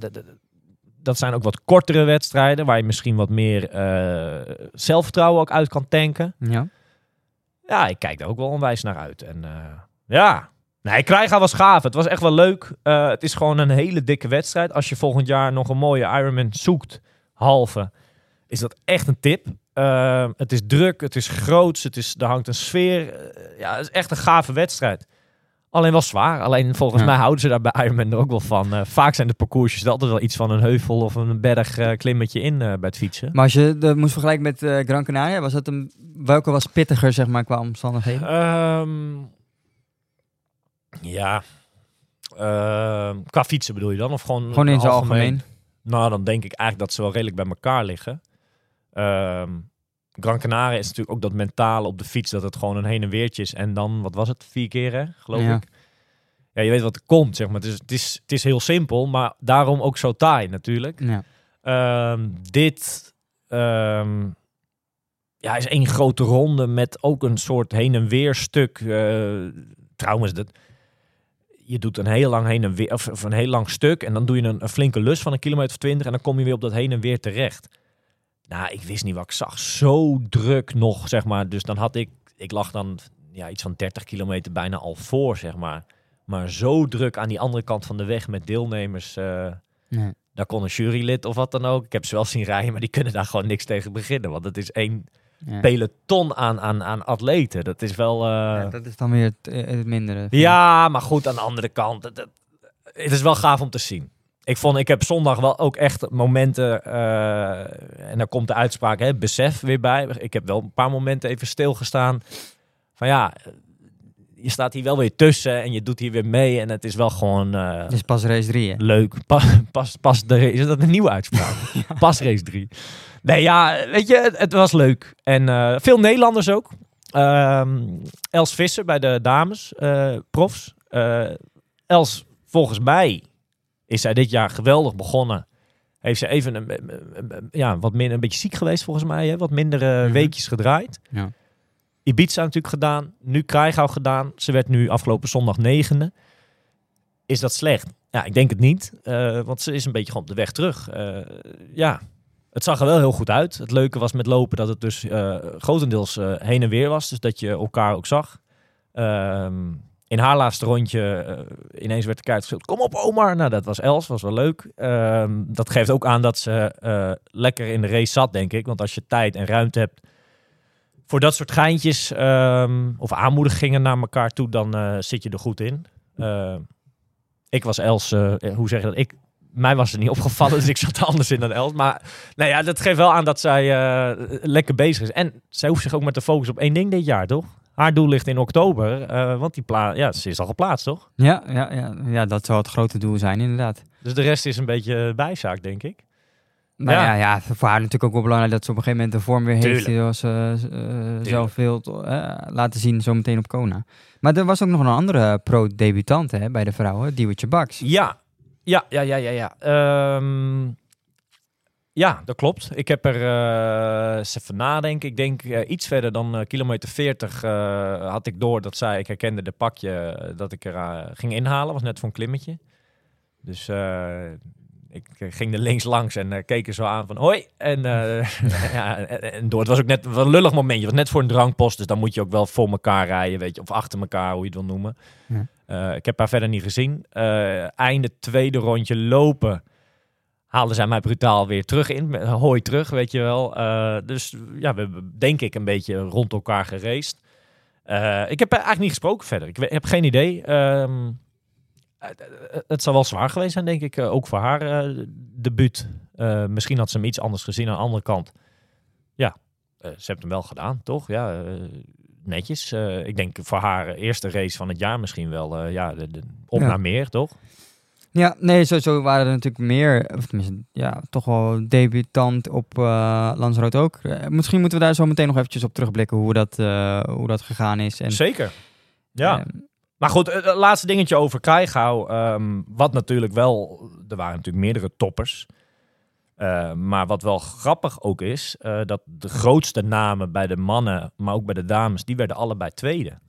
dat zijn ook wat kortere wedstrijden... waar je misschien wat meer eh, zelfvertrouwen ook uit kan tanken. Ja. Ja, ik kijk daar ook wel onwijs naar uit. En ja, nee, Krijga was gaaf. Het was echt wel leuk. Het is gewoon een hele dikke wedstrijd. Als je volgend jaar nog een mooie Ironman zoekt, halve, is dat echt een tip. Eh, het is druk, het is groots, het is, er hangt een sfeer. Eh, ja, het is echt een gave wedstrijd. Alleen wel zwaar. Alleen volgens Ja. mij houden ze daar bij Ironman er ook wel van. Eh, vaak zijn de parcoursjes altijd wel iets van een heuvel of een berg eh, klimmetje in bij het fietsen. Maar als je dat moest vergelijken met Gran Canaria, was dat een, welke was pittiger, zeg maar, qua omstandigheden? Ehm, ja. Ehm, qua fietsen bedoel je dan? Of gewoon, Gewoon in zijn algemeen. Nou, dan denk ik eigenlijk dat ze wel redelijk bij elkaar liggen. Ehm Gran Canaria is natuurlijk ook dat mentale op de fiets, dat het gewoon een heen en weertje is. En dan, wat was het, vier keer hè, geloof Ja. ik. Ja, je weet wat er komt, zeg maar. Het is, het, is, het is heel simpel, maar daarom ook zo taai natuurlijk. Ja. Ehm, dit ehm, ja, is één grote ronde met ook een soort heen en weer stuk. eh, trouwens, dat, je doet een heel lang heen en weer, of, of een heel lang stuk. En dan doe je een, een flinke lus van een kilometer of twintig. En dan kom je weer op dat heen en weer terecht. Nou, ik wist niet wat ik zag. Zo druk nog, zeg maar. Dus dan had ik, ik lag dan ja, iets van 30 kilometer bijna al voor, zeg maar. Maar zo druk aan die andere kant van de weg met deelnemers. eh, Nee. daar kon een jurylid of wat dan ook. Ik heb ze wel zien rijden, maar die kunnen daar gewoon niks tegen beginnen. Want het is één Ja. peloton aan, aan, aan atleten. Dat is wel... eh, Ja, dat is dan weer het, eh, het mindere. ja, maar goed, aan de andere kant. Het, het, het is wel gaaf om te zien. Ik vond, ik heb zondag wel ook echt momenten, eh, en daar komt de uitspraak, hè, besef weer bij. Ik heb wel een paar momenten even stilgestaan. Van ja, je staat hier wel weer tussen en je doet hier weer mee. En het is wel gewoon Het is pas race 3, hè? leuk. Pa, pas, pas de, is dat een nieuwe uitspraak? Pas race 3. Nee, ja, weet je, het, het was leuk. En eh, veel Nederlanders ook. Ehm, Els Visser bij de dames, profs. Els, volgens mij is zij dit jaar geweldig begonnen. Heeft ze even een, ja, wat minder, een beetje ziek geweest volgens mij. Hè? Wat mindere Mhm. weekjes gedraaid. Ja. Ibiza natuurlijk gedaan. Nu Krijgau gedaan. Ze werd nu afgelopen zondag negende. Is dat slecht? Ja, ik denk het niet. eh, want ze is een beetje gewoon op de weg terug. Eh, ja, het zag er wel heel goed uit. Het leuke was met lopen dat het dus eh, grotendeels heen en weer was. Dus dat je elkaar ook zag. Ehm, in haar laatste rondje eh, ineens werd de kaart gespeeld. Kom op Omar. Nou, dat was Els. Was wel leuk. Ehm, dat geeft ook aan dat ze eh, lekker in de race zat, denk ik. Want als je tijd en ruimte hebt voor dat soort geintjes ehm, of aanmoedigingen naar elkaar toe, dan eh, zit je er goed in. Eh, ik was Els, hoe zeg je dat? Ik, mij was het niet opgevallen, dus ik zat er anders in dan Els. Maar nou ja, dat geeft wel aan dat zij lekker bezig is. En zij hoeft zich ook maar te focussen op één ding dit jaar, toch? Haar doel ligt in oktober, eh, want die pla ja, ze is al geplaatst, toch? Ja, ja, ja, ja, dat zou het grote doel zijn, inderdaad. Dus de rest is een beetje bijzaak, denk ik. Maar Ja. ja. Ja, voor haar natuurlijk ook wel belangrijk dat ze op een gegeven moment de vorm weer heeft. Tuurlijk. Zoals ze eh, zelf wil eh, laten zien zometeen op Kona. Maar er was ook nog een andere pro-debutant hè, bij de vrouwen, Diewertje Baks. Ja, ja, ja, ja, ja. Ja, Ehm, ja dat klopt. Ik heb er eens even nadenken. Ik denk eh, iets verder dan eh, kilometer 40 eh, had ik door dat zij, ik herkende de pakje dat ik er ging inhalen. Was net voor een klimmetje. Dus ik ging er links langs en keek er zo aan van hoi. En, ja, en, en door. Het was ook net een lullig momentje. Het was net voor een drankpost, dus dan moet je ook wel voor elkaar rijden, weet je. Of achter elkaar, hoe je het wil noemen. Ja. Ik heb haar verder niet gezien. Einde tweede rondje lopen haalden zij mij brutaal weer terug in. Hooi terug, weet je wel. Eh, dus ja, we hebben denk ik een beetje rond elkaar gereest. Eh, ik heb eigenlijk niet gesproken verder. Ik heb geen idee. Ehm, het- zal wel zwaar geweest zijn, denk ik. eh, ook voor haar eh debuut. Misschien had ze hem iets anders gezien aan de andere kant. Ja, ze heeft hem wel gedaan, toch? Ja, netjes. Ik denk voor haar eerste race van het jaar misschien wel. ja, de, de- op Ja. naar meer, toch? Ja, nee, sowieso waren er natuurlijk meer, of tenminste, ja, toch wel debutant op eh Lanzarote ook. Eh, misschien moeten we daar zo meteen nog eventjes op terugblikken hoe dat, eh, hoe dat gegaan is. En, Zeker. Ja. eh, Maar goed, het laatste dingetje over Krijgau. ehm, wat natuurlijk wel, er waren natuurlijk meerdere toppers. Eh, maar wat wel grappig ook is, dat de grootste namen bij de mannen, maar ook bij de dames, die werden allebei tweede.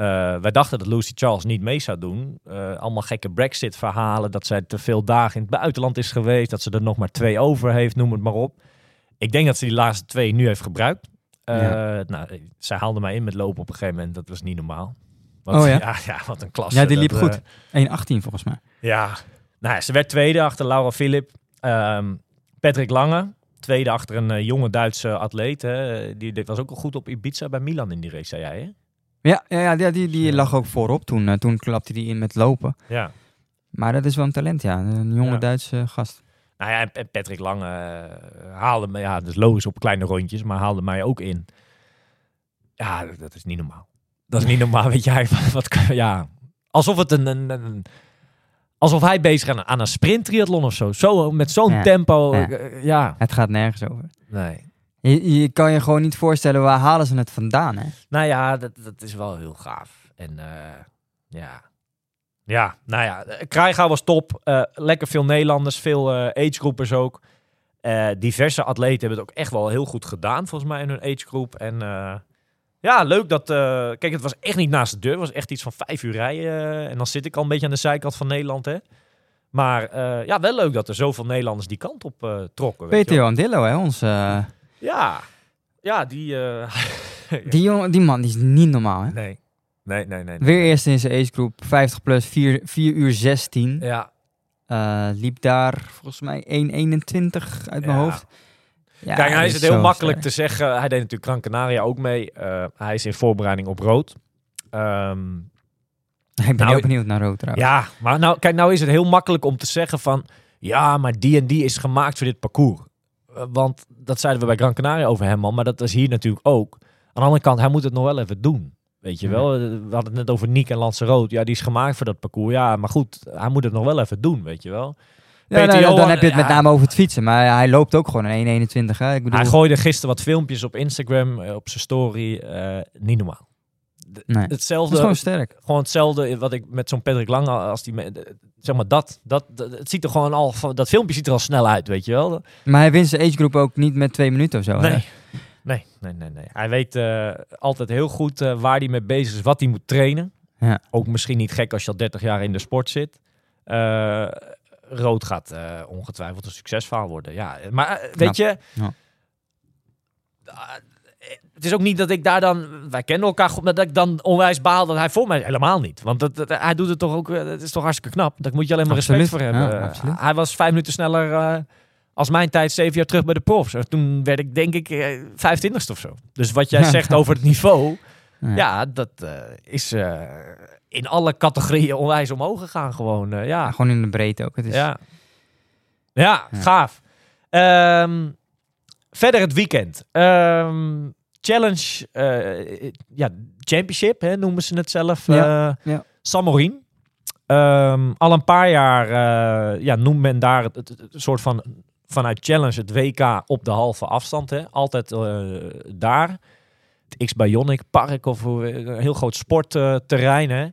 Eh, wij dachten dat Lucy Charles niet mee zou doen. Eh, allemaal gekke Brexit-verhalen, dat zij te veel dagen in het buitenland is geweest, dat ze er nog maar twee over heeft, noem het maar op. Ik denk dat ze die laatste twee nu heeft gebruikt. Ja. nou, zij haalde mij in met lopen op een gegeven moment, dat was niet normaal. Want, Oh ja? ja? Ja, wat een klasse. Ja, die Dat, liep goed. eh, 1,18 volgens mij. ja, nou, ze werd tweede achter Laura Philip. Ehm, Patrick Lange, tweede achter een jonge Duitse atleet. Hè. Die, dit was ook al goed op Ibiza bij Milan in die race, zei jij hè? Ja, ja, ja die, die, lag ook voorop toen. eh, toen klapte hij in met lopen. Ja. Maar dat is wel een talent, ja. Een jonge Ja. Duitse gast. Nou ja, en- Patrick Lange eh, haalde me, ja, dus logisch op kleine rondjes, maar haalde mij ook in. Ja, dat is niet normaal. Dat is niet normaal, weet jij. Wat, ja, alsof het een, een, een- alsof hij bezig is aan, aan een sprinttriathlon of zo. zo met zo'n Ja. tempo. Ja. eh, ja, Het gaat nergens over. nee. Je, je kan je gewoon niet voorstellen waar halen ze het vandaan, hè? Nou ja, dat, dat is wel heel gaaf. En eh, ja. Ja, nou ja, eh, Krijga was top. Eh, lekker veel Nederlanders, veel eh agegroepers ook. Diverse atleten hebben het ook echt wel heel goed gedaan, volgens mij, in hun agegroep. En ja, leuk dat... kijk, het was echt niet naast de deur. Het was echt iets van vijf uur rijden. en dan zit ik al een beetje aan de zijkant van Nederland, hè. Maar ja, wel leuk dat er zoveel Nederlanders die kant op trokken. Peter. Johan Dillo, hè? Ons, Ja, ja die... eh, die, jongen, die man die is niet normaal, hè? nee. Nee, nee, nee. nee. Weer eerst in zijn agegroep, 50 plus, 4, 4 uur 16. Ja, Eh, liep daar volgens mij 1,21 uit mijn Ja. hoofd. Ja, Kijk, hij is het heel makkelijk sterk. te zeggen. Hij deed natuurlijk Gran Canaria ook mee. Eh, hij is in voorbereiding op rood. Ehm, Ik ben Nou, heel benieuwd naar rood trouwens. ja, maar nou, kijk, nou is het heel makkelijk om te zeggen van... Ja, maar die en die is gemaakt voor dit parcours. Want dat zeiden we bij Gran Canaria over hem al. Maar dat is hier natuurlijk ook. Aan de andere kant, hij moet het nog wel even doen. Weet je Ja. wel? Eh, We hadden het net over Nick en Lanzarote. Ja, die is gemaakt voor dat parcours. Ja, maar goed, hij moet het nog wel even doen, weet je wel. Ja, nou, dan heb je het met name over het fietsen. Maar hij loopt ook gewoon een 1,21. Hè? Ik bedoel, Hij gooide gisteren wat filmpjes op Instagram, eh, op zijn story. Eh, niet normaal. Nee. Hetzelfde, gewoon sterk. gewoon hetzelfde wat ik met zo'n Patrick Lange als die zeg maar dat, dat dat- het ziet er gewoon al dat filmpje ziet er al snel uit weet je wel Maar hij wint zijn agegroep ook niet met twee minuten of zo. hè? nee nee nee nee hij weet eh, altijd heel goed eh, waar hij mee bezig is wat hij moet trainen Ja. ook misschien niet gek als je al 30 jaar in de sport zit Eh, rood gaat eh, ongetwijfeld een succesverhaal worden ja maar eh, weet je Ja. Het is ook niet dat ik daar dan, wij kennen elkaar goed, maar dat ik dan onwijs baal dat hij voor mij helemaal niet. Want dat, dat- hij doet het toch ook, eh, het is toch hartstikke knap. Daar moet je alleen maar Absoluut, respect voor hebben. ja, Eh, hij was vijf minuten sneller eh, als mijn tijd, zeven jaar terug bij de profs. En toen werd ik denk ik eh, vijftiendigste of zo. Dus wat jij Ja. zegt over het niveau, Ja. ja, dat eh, is eh, in alle categorieën onwijs omhoog gegaan gewoon. eh, Ja, gewoon in de breedte ook. Het is, ja. Ja, Ja. gaaf. Ehm, verder het weekend. Ehm, challenge, eh, ja, championship hè, noemen ze het zelf. Ja, eh, ja. Samorin. Ehm, al een paar jaar eh, ja, noemt men daar het, het- het soort van vanuit challenge het WK op de halve afstand. Hè. Altijd eh, daar. Het X-Bionic Park of een heel groot sportterrein. hè.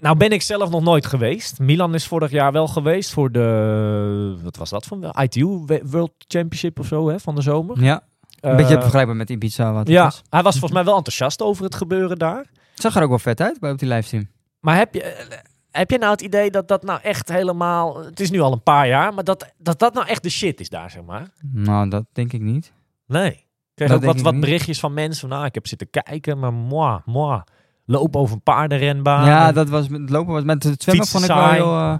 Nou ben ik zelf nog nooit geweest. Milan is vorig jaar wel geweest voor de, wat was dat van ITU World Championship of zo hè, van de zomer. Ja, een beetje Eh, vergelijkbaar met Ibiza. Wat het Ja, was. hij was volgens mij wel enthousiast over het gebeuren daar. Het zag er ook wel vet uit bij op die livestream. Maar heb je, eh, heb je nou het idee dat dat nou echt helemaal... Het is nu al een paar jaar, maar dat dat, dat nou echt de shit is daar, zeg maar? Nou, dat denk ik niet. Nee. Ik kreeg ook wat, wat berichtjes van mensen van... Nou, ik heb zitten kijken, maar moi, moi. Lopen over een paardenrenbaan. ja, dat was met het lopen was met het zwemmen vond ik wel heel, eh,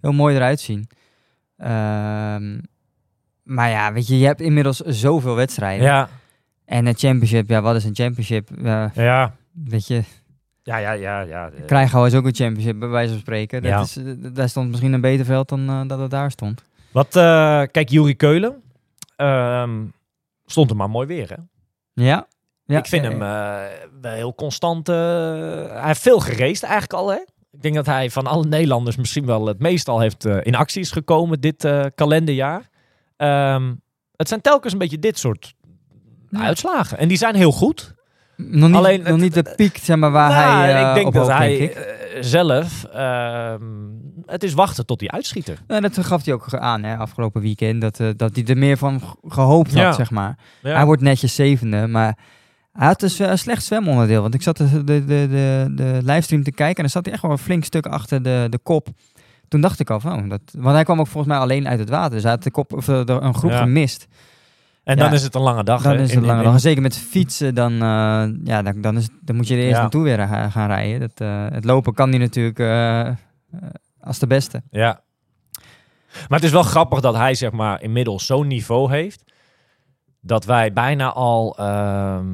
heel mooi eruit zien. Ehm, maar ja, weet je, je hebt inmiddels zoveel wedstrijden. Ja, En een championship, ja, wat is een championship? Ja, weet je, ja, ja, ja. ja. Krijgen is ook een championship, bij wijze van spreken. Dat Ja. is, eh, daar stond misschien een beter veld dan eh, dat het daar stond. Wat, eh, kijk, Juri Keulen ehm, stond er maar mooi weer, hè? Ja. ja ik vind hem wel heel constant. hij heeft veel geraced eigenlijk al, hè? Ik denk dat hij van alle Nederlanders misschien wel het meest al heeft in actie is gekomen dit kalenderjaar. Ehm, het zijn telkens een beetje dit soort Ja. uitslagen. En die zijn heel goed. Nog niet, Alleen nog het- niet de piek, zeg maar, waar Nou, hij eh, ik denk op dat hij denk ik. eh, zelf, ehm, het is wachten tot die uitschieter. Nou, dat gaf hij ook aan hè, afgelopen weekend. Dat, eh, dat hij er meer van gehoopt had, Ja. zeg maar. Ja. Hij wordt netjes zevende, maar hij had dus een slecht zwemonderdeel. Want ik zat de, de, de, de, livestream te kijken en dan zat hij echt wel een flink stuk achter de, de kop. Toen dacht ik al van, oh, dat, want hij kwam ook volgens mij alleen uit het water. Dus hij had de kop, of, eh, een groep Ja. gemist. En Ja. dan is het een lange dag. Dan is het een lange dag. Zeker met fietsen, dan, eh, ja, dan, dan, is, dan moet je er eerst Ja. naartoe weer eh, gaan rijden. Dat, eh, het lopen kan hij natuurlijk als de beste. Ja. Maar het is wel grappig dat hij zeg maar inmiddels zo'n niveau heeft. Dat wij bijna al... ehm,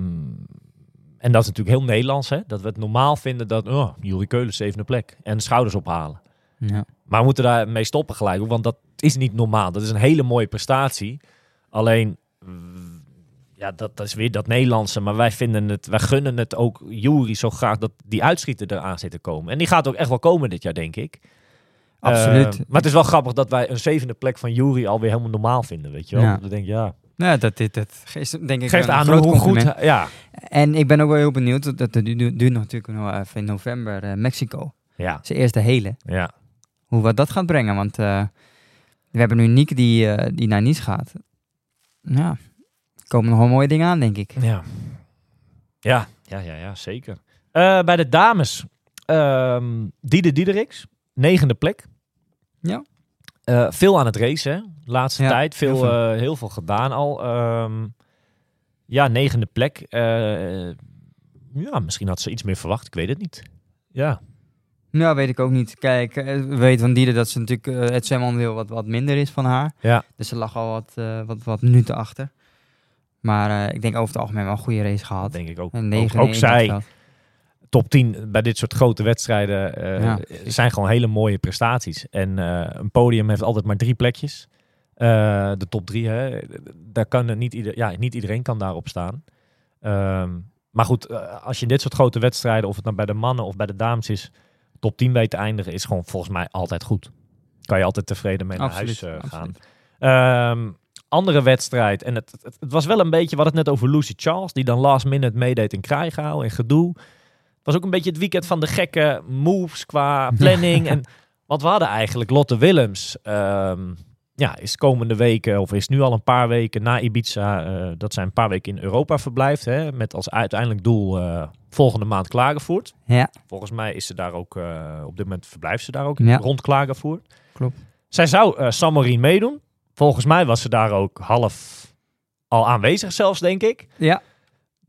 en dat is natuurlijk heel Nederlands, hè. Dat we het normaal vinden dat... Oh, Jurie Keulen zevende plek. En de schouders ophalen. Ja. Maar we moeten daarmee stoppen gelijk. Want dat is niet normaal. Dat is een hele mooie prestatie. Alleen... Ja, dat, dat is weer dat Nederlandse. Maar wij vinden het... Wij gunnen het ook Jury zo graag dat die uitschieter eraan zit te komen. En die gaat ook echt wel komen dit jaar, denk ik. Absoluut. Eh, maar het is wel grappig dat wij een zevende plek van Jury alweer helemaal normaal vinden, weet je wel. Ja. Dan denk ik, ja, Nou, dat, dit, dat geeft denk ik geeft aan groot hoe goed... Ja, En ik ben ook wel heel benieuwd, dat, duurt, duurt natuurlijk nog even in november, eh, Mexico. ja, Zijn eerste hele. ja. Hoe wat dat gaat brengen, want eh, we hebben nu Niek die, eh, die naar Nice gaat. Ja, er komen nog wel mooie dingen aan, denk ik. Ja, ja, ja, ja, ja zeker. Eh, bij de dames, ehm Diede Diedericks, negende plek. Ja. Veel aan het racen, hè, laatste Ja, tijd. Veel, heel veel. heel, veel gedaan al. Ehm, ja, negende plek. Ja, misschien had ze iets meer verwacht, ik weet het niet. Ja, Nou, weet ik ook niet. Kijk, eh, we weten van Diede dat ze natuurlijk eh, het zwemonderdeel wat, wat minder is van haar. ja, Dus ze lag al wat, eh, wat, wat minuten achter. Maar ik denk over het algemeen wel een goede race gehad. denk ik ook. En Ook, zij, top 10 bij dit soort grote wedstrijden Ja. zijn gewoon hele mooie prestaties. En een podium heeft altijd maar drie plekjes. De top drie, hè, daar kan er niet, ieder, ja, niet iedereen kan daarop staan. Ehm, maar goed, als je in dit soort grote wedstrijden, of het nou bij de mannen of bij de dames is, top 10 weet te eindigen, is gewoon volgens mij altijd goed. Kan je altijd tevreden mee naar Absoluut, huis eh, gaan. Ehm, andere wedstrijd. En het, het, het was wel een beetje, we hadden het net over Lucy Charles, die dan last minute meedeed in Krijgau en gedoe. Het was ook een beetje het weekend van de gekke moves qua planning. en wat we hadden eigenlijk, Lotte Willems, ehm, ja, is komende weken, of is nu al een paar weken na Ibiza, eh, dat zij een paar weken in Europa verblijft. Hè, met als uiteindelijk doel eh, volgende maand Klagenvoort. Ja, Volgens mij is ze daar ook, eh, op dit moment verblijft ze daar ook Ja. rond Klagenvoort. Klopt. Zij zou San Marino meedoen. Volgens mij was ze daar ook half al aanwezig zelfs, denk ik. ja.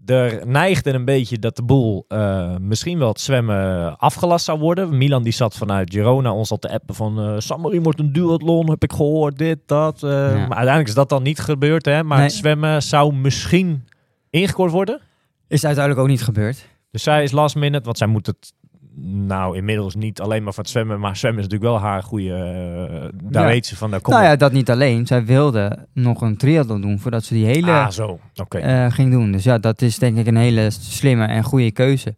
Er neigde een beetje dat de boel eh, misschien wel het zwemmen afgelast zou worden. Milan die zat vanuit Girona ons al te appen van... San Marino wordt een duathlon, heb ik gehoord, dit, dat. Maar uiteindelijk is dat dan niet gebeurd, hè. Maar Nee. het zwemmen zou misschien ingekort worden. Is uiteindelijk ook niet gebeurd. Dus zij is last minute, want zij moet het nou inmiddels niet alleen maar van het zwemmen, maar zwemmen is natuurlijk wel haar goede. eh, daar Ja. weet ze van. Daar komt Nou ja, dat niet alleen. Zij wilde nog een triathlon doen voordat ze die hele ah, zo. Oké. eh, ging doen. Dus ja, dat is denk ik een hele slimme en goede keuze.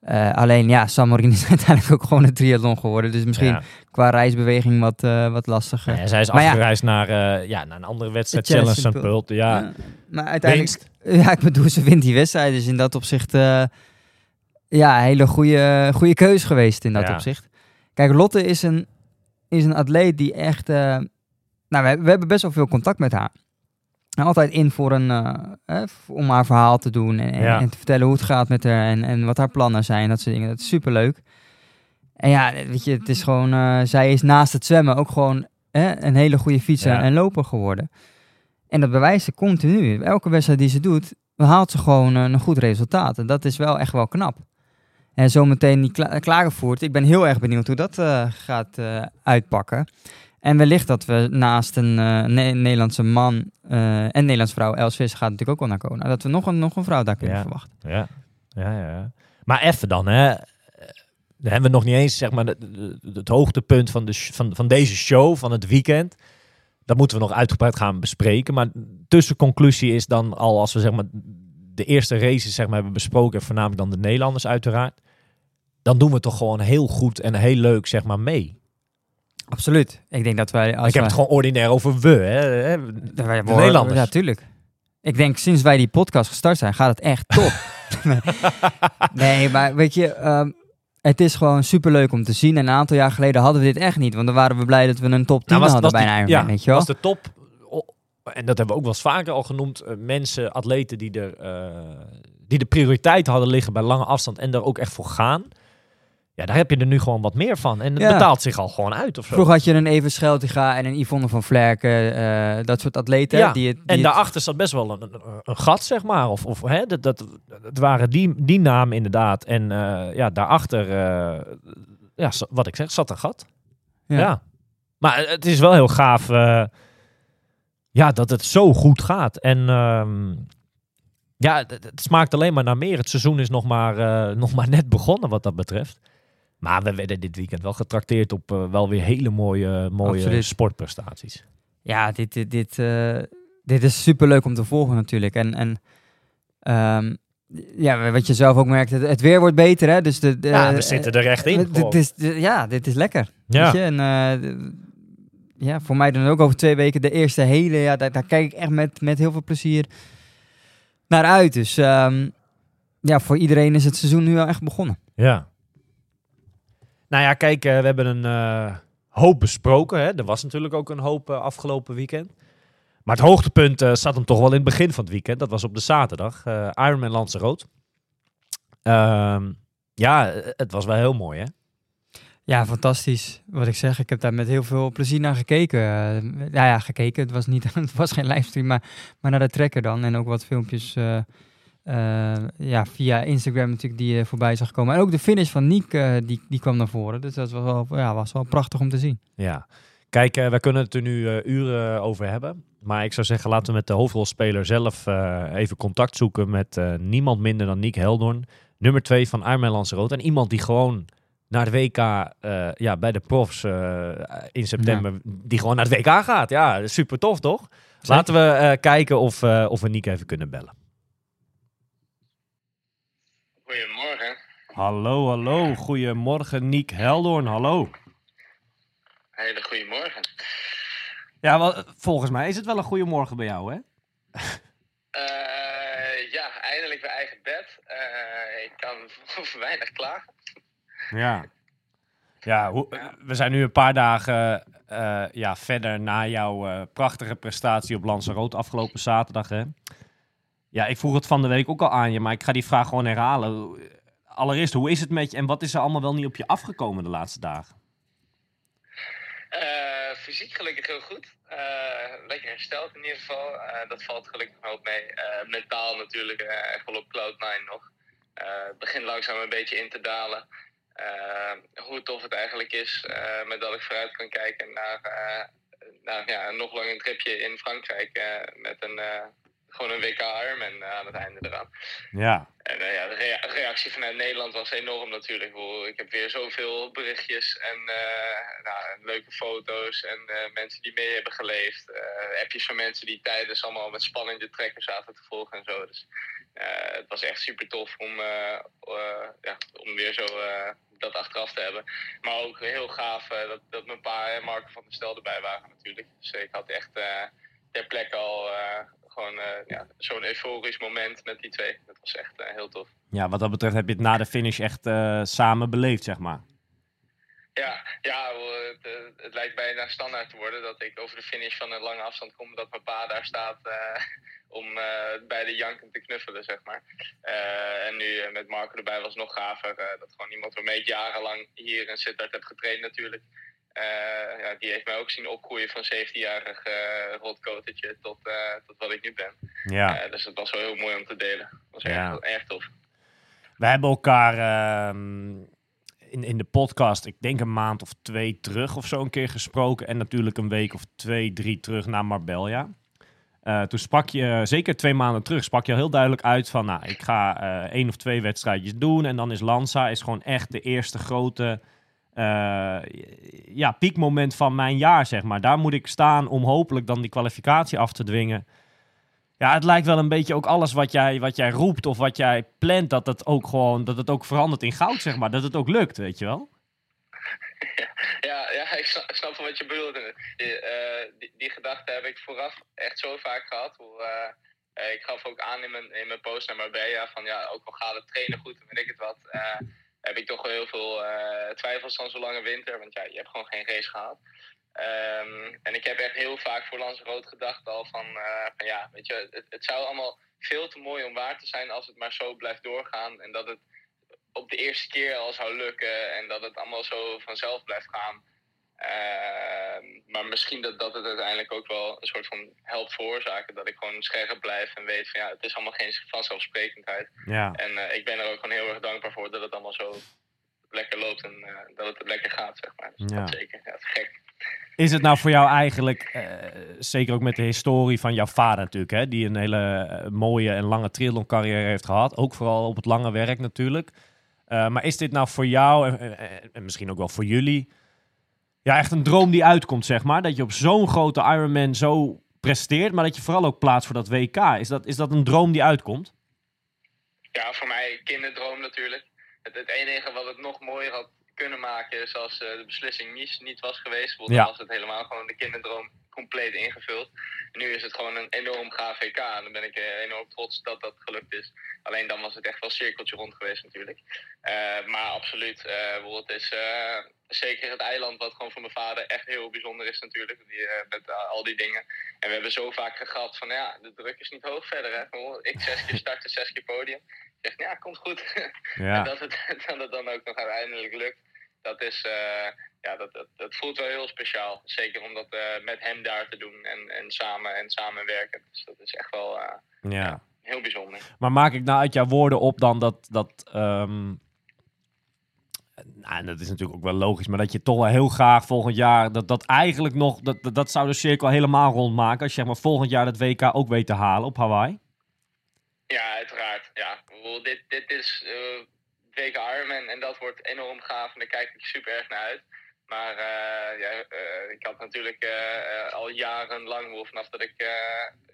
Eh, alleen ja, San Marino is uiteindelijk ook gewoon een triathlon geworden. Dus misschien Ja. qua reisbeweging wat, wat lastiger. Ja, zij is Maar afgereisd naar, ja, naar een andere wedstrijd. Challenge St. Pult. Ja, maar uiteindelijk, winst. ja, ik bedoel, ze wint die wedstrijd. Dus in dat opzicht, ja, een hele goede, goede keuze geweest in dat Ja. opzicht. Kijk, Lotte is een, is een atleet die echt, eh, nou, we, we hebben best wel veel contact met haar. En altijd in voor een, eh, eh, om haar verhaal te doen en, en- Ja. en te vertellen hoe het gaat met haar en, en wat haar plannen zijn, dat soort dingen. Dat is superleuk. En ja, weet je, het is gewoon, zij is naast het zwemmen ook gewoon eh, een hele goede fietser Ja. en loper geworden. En dat bewijst ze continu. Elke wedstrijd die ze doet, haalt ze gewoon een goed resultaat. En dat is wel echt wel knap. En zometeen die kla klagenvoert. Ik ben heel erg benieuwd hoe dat eh, gaat eh, uitpakken. En wellicht dat we naast een eh, Ne- Nederlandse man en Nederlandse vrouw, Els Visser gaat natuurlijk ook wel naar Kona. Dat we nog een, nog een vrouw daar kunnen Ja. verwachten. Ja. Ja, ja, ja. Maar even dan, hè. Dan hebben we nog niet eens zeg maar, het hoogtepunt van, de, van, van deze show, van het weekend. Dat moeten we nog uitgebreid gaan bespreken. Maar tussenconclusie is dan al, als we zeg maar, de eerste races zeg maar, hebben besproken, en voornamelijk dan de Nederlanders uiteraard. Dan doen we toch gewoon heel goed en heel leuk zeg maar, mee. Absoluut. Ik denk dat wij... Als Ik heb het gewoon ordinair over we. Hè. De, Nederlanders. Ja, tuurlijk. Ik denk sinds wij die podcast gestart zijn, gaat het echt top. nee, maar weet je, ehm, het is gewoon superleuk om te zien. En een aantal jaar geleden hadden we dit echt niet. Want dan waren we blij dat we een top 10 Nou, hadden bij die- een Ironman, ja, weet je wel. was de top. En dat hebben we ook wel eens vaker al genoemd. eh, mensen, atleten die, er, eh, die de prioriteit hadden liggen bij lange afstand en daar ook echt voor gaan. Ja, daar heb je er nu gewoon wat meer van. En het Ja. betaalt zich al gewoon uit of zo. Vroeger had je een Even Scheltiga en een Yvonne van Vlerken. eh, dat soort atleten. Ja, die het, die En het- daarachter zat best wel een, een, een gat, zeg maar. Of, of hè, dat, dat, het waren die, die namen inderdaad. En eh, ja, daarachter, eh, ja, wat ik zeg, zat een gat. Ja. Ja. Maar het is wel heel gaaf ja, dat het zo goed gaat. En ehm, ja, het, het smaakt alleen maar naar meer. Het seizoen is nog maar, nog maar net begonnen wat dat betreft. Maar we werden dit weekend wel getrakteerd op eh, wel weer hele mooie, mooie Absoluut. sportprestaties. Ja, dit, dit, dit, eh, dit is super leuk om te volgen natuurlijk. En, en ehm, ja, wat je zelf ook merkt, het, het weer wordt beter. Hè? Dus de, de- Ja, we zitten er echt in. dit is, ja, dit is lekker. Ja. Weet je? En, eh, ja, voor mij dan ook over twee weken de eerste hele. Ja, daar, daar kijk ik echt met, met heel veel plezier naar uit. Dus ehm, ja, voor iedereen is het seizoen nu wel echt begonnen. Ja. Nou ja, kijk, eh, we hebben een eh, hoop besproken. Hè. Er was natuurlijk ook een hoop eh, afgelopen weekend. Maar het hoogtepunt zat hem toch wel in het begin van het weekend. Dat was op de zaterdag. Ironman Lanzarote. Ehm ja, eh, het was wel heel mooi, hè? Ja, fantastisch. Wat ik zeg, ik heb daar met heel veel plezier naar gekeken. Ja, ja, gekeken. Het was, niet, het was geen livestream, maar, maar naar de trekker dan. En ook wat filmpjes eh, eh, ja, via Instagram natuurlijk die je voorbij zag komen. En ook de finish van Niek, eh, die, die kwam naar voren. Dus dat was wel, ja, was wel prachtig om te zien. Ja. Kijk, eh, wij kunnen het er nu eh, uren over hebben. Maar ik zou zeggen, laten we met de hoofdrolspeler zelf eh, even contact zoeken met eh, niemand minder dan Nick Heldorn. Nummer 2 van Ironman Lanzarote. En iemand die gewoon naar de WK, eh, ja, bij de profs eh, in september, die gewoon naar het WK gaat. Ja, super tof toch? Laten we eh, kijken of, eh, of we Nick even kunnen bellen. Goedemorgen. Hallo, hallo. Goedemorgen, Nick Heldorn. Hallo. Hele goedemorgen. Ja, wel, volgens mij is het wel een goede morgen bij jou, hè? Eh, ja, eindelijk weer eigen bed. Eh, ik kan voor weinig klagen. Ja. Ja, hoe- we zijn nu een paar dagen eh, ja, verder na jouw prachtige prestatie op Lanzarote afgelopen zaterdag. Hè? Ja, ik vroeg het van de week ook al aan je, maar ik ga die vraag gewoon herhalen. Allereerst, hoe is het met je en wat is er allemaal wel niet op je afgekomen de laatste dagen? Eh, fysiek gelukkig heel goed. Eh, lekker hersteld in ieder geval. Eh, dat valt gelukkig hoop mee. Mentaal natuurlijk echt wel op cloud 9 nog. Het begint langzaam een beetje in te dalen. Hoe tof het eigenlijk is met dat ik vooruit kan kijken naar, naar ja, een nog langer tripje in Frankrijk. met een, gewoon een WK Ironman eh, aan het einde eraan. Ja, En eh, ja, de rea- reactie vanuit Nederland was enorm natuurlijk. Ik, heb weer zoveel berichtjes en eh, nou, leuke foto's en mensen die mee hebben geleefd. appjes van mensen die tijdens allemaal met spanning de trekker zaten te volgen en zo. Dus het was echt super tof om, ja, om weer zo dat achteraf te hebben. Maar ook heel gaaf dat, dat mijn pa en Marco van der Stel erbij waren natuurlijk. Dus ik had echt ter plekke al gewoon eh, ja, zo'n euforisch moment met die twee. Dat was echt eh, heel tof. ja wat dat betreft heb je het na de finish echt eh, samen beleefd, zeg maar. Ja, ja het, het lijkt bijna standaard te worden dat ik over de finish van een lange afstand kom. Dat mijn pa daar staat om bij de janken te knuffelen, zeg maar. En nu met Marco erbij was het nog gaver. dat gewoon iemand waarmee ik jarenlang hier in Sittard heb getraind natuurlijk. Eh, ja, die heeft mij ook zien opgroeien van 17-jarig eh rotkotertje tot, eh, tot wat ik nu ben. Ja. Eh, dus dat was wel heel mooi om te delen. Dat was Ja. echt, echt tof. We hebben elkaar ehm, in, in de podcast, ik denk een maand of twee terug of zo een keer gesproken. En natuurlijk een week of twee, drie terug naar Marbella. Eh, toen sprak je, zeker twee maanden terug, sprak je al heel duidelijk uit van... Nou, ik ga eh, één of twee wedstrijdjes doen en dan is Lanza is gewoon echt de eerste grote... eh, ja, piekmoment van mijn jaar, zeg maar. Daar moet ik staan om hopelijk dan die kwalificatie af te dwingen. Ja, het lijkt wel een beetje ook alles wat jij, wat jij roept of wat jij plant, dat het ook gewoon, dat het ook verandert in goud, zeg maar. Dat het ook lukt, weet je wel? Ja, ja ik, snap, wat je bedoelt. En, Die, eh, die, die gedachte heb ik vooraf echt zo vaak gehad. Hoe, eh, eh, ik gaf ook aan in mijn, in mijn post naar Marbella van ja, ook al gaat het trainen goed en weet ik het wat. eh, heb ik toch heel veel eh, twijfels van zo'n lange winter. Want ja, je hebt gewoon geen race gehad. Ehm, en ik heb echt heel vaak voor Lanzarote gedacht al van, eh, van ja, weet je, het zou allemaal veel te mooi om waar te zijn als het maar zo blijft doorgaan. En dat het op de eerste keer al zou lukken en dat het allemaal zo vanzelf blijft gaan. Ehm, maar misschien dat, dat het uiteindelijk ook wel een soort van helpt veroorzaken. Dat ik gewoon scherp blijf en weet van ja, het is allemaal geen vanzelfsprekendheid. Ja. En eh, ik ben er ook gewoon heel erg dankbaar voor dat het allemaal zo lekker loopt en eh, dat het lekker gaat, zeg maar. Dus Ja. dat zeker. Ja, het is gek. Is het nou voor jou eigenlijk, eh, zeker ook met de historie van jouw vader natuurlijk, hè, die een hele mooie en lange triathlon carrière heeft gehad, ook vooral op het lange werk natuurlijk. Maar is dit nou voor jou en, en- en misschien ook wel voor jullie, ja, echt een droom die uitkomt, zeg maar? Dat je op zo'n grote Ironman zo presteert, maar dat je vooral ook plaatst voor dat WK. Is dat, is dat een droom die uitkomt? Ja, voor mij kinderdroom natuurlijk. Het, het enige wat het nog mooier had kunnen maken is als eh, de beslissing niet, niet was geweest. Want Ja. dan was het helemaal gewoon de kinderdroom compleet ingevuld. Nu is het gewoon een enorm WK. En dan ben ik eh, enorm trots dat dat gelukt is. Alleen dan was het echt wel cirkeltje rond geweest natuurlijk. Eh, maar absoluut. bedoel, het is zeker het eiland wat gewoon voor mijn vader echt heel bijzonder is natuurlijk. Die, met al die dingen. En we hebben zo vaak gehad van ja, de druk is niet hoog verder. Hè. Ik zes keer starten, zes keer podium. Ik zeg, ja, komt goed. En dat het, dat het dan ook nog uiteindelijk lukt, dat, is, eh, ja, dat, dat, dat voelt wel heel speciaal. Zeker om dat eh, met hem daar te doen en, en, samen, en samenwerken. Dus dat is echt wel eh, ja. heel bijzonder. Maar maak ik nou uit jouw woorden op dan dat. dat ehm, nou, en dat is natuurlijk ook wel logisch, maar dat je toch wel heel graag volgend jaar. dat, dat eigenlijk nog. Dat, dat, dat zou de cirkel helemaal rondmaken. Als je zeg maar volgend jaar dat WK ook weet te halen op Hawaii. Ja, uiteraard. Ja. Dit, dit is En dat wordt enorm gaaf en daar kijk ik super erg naar uit. Maar eh, ja, eh, ik had natuurlijk eh, al jarenlang, vanaf dat ik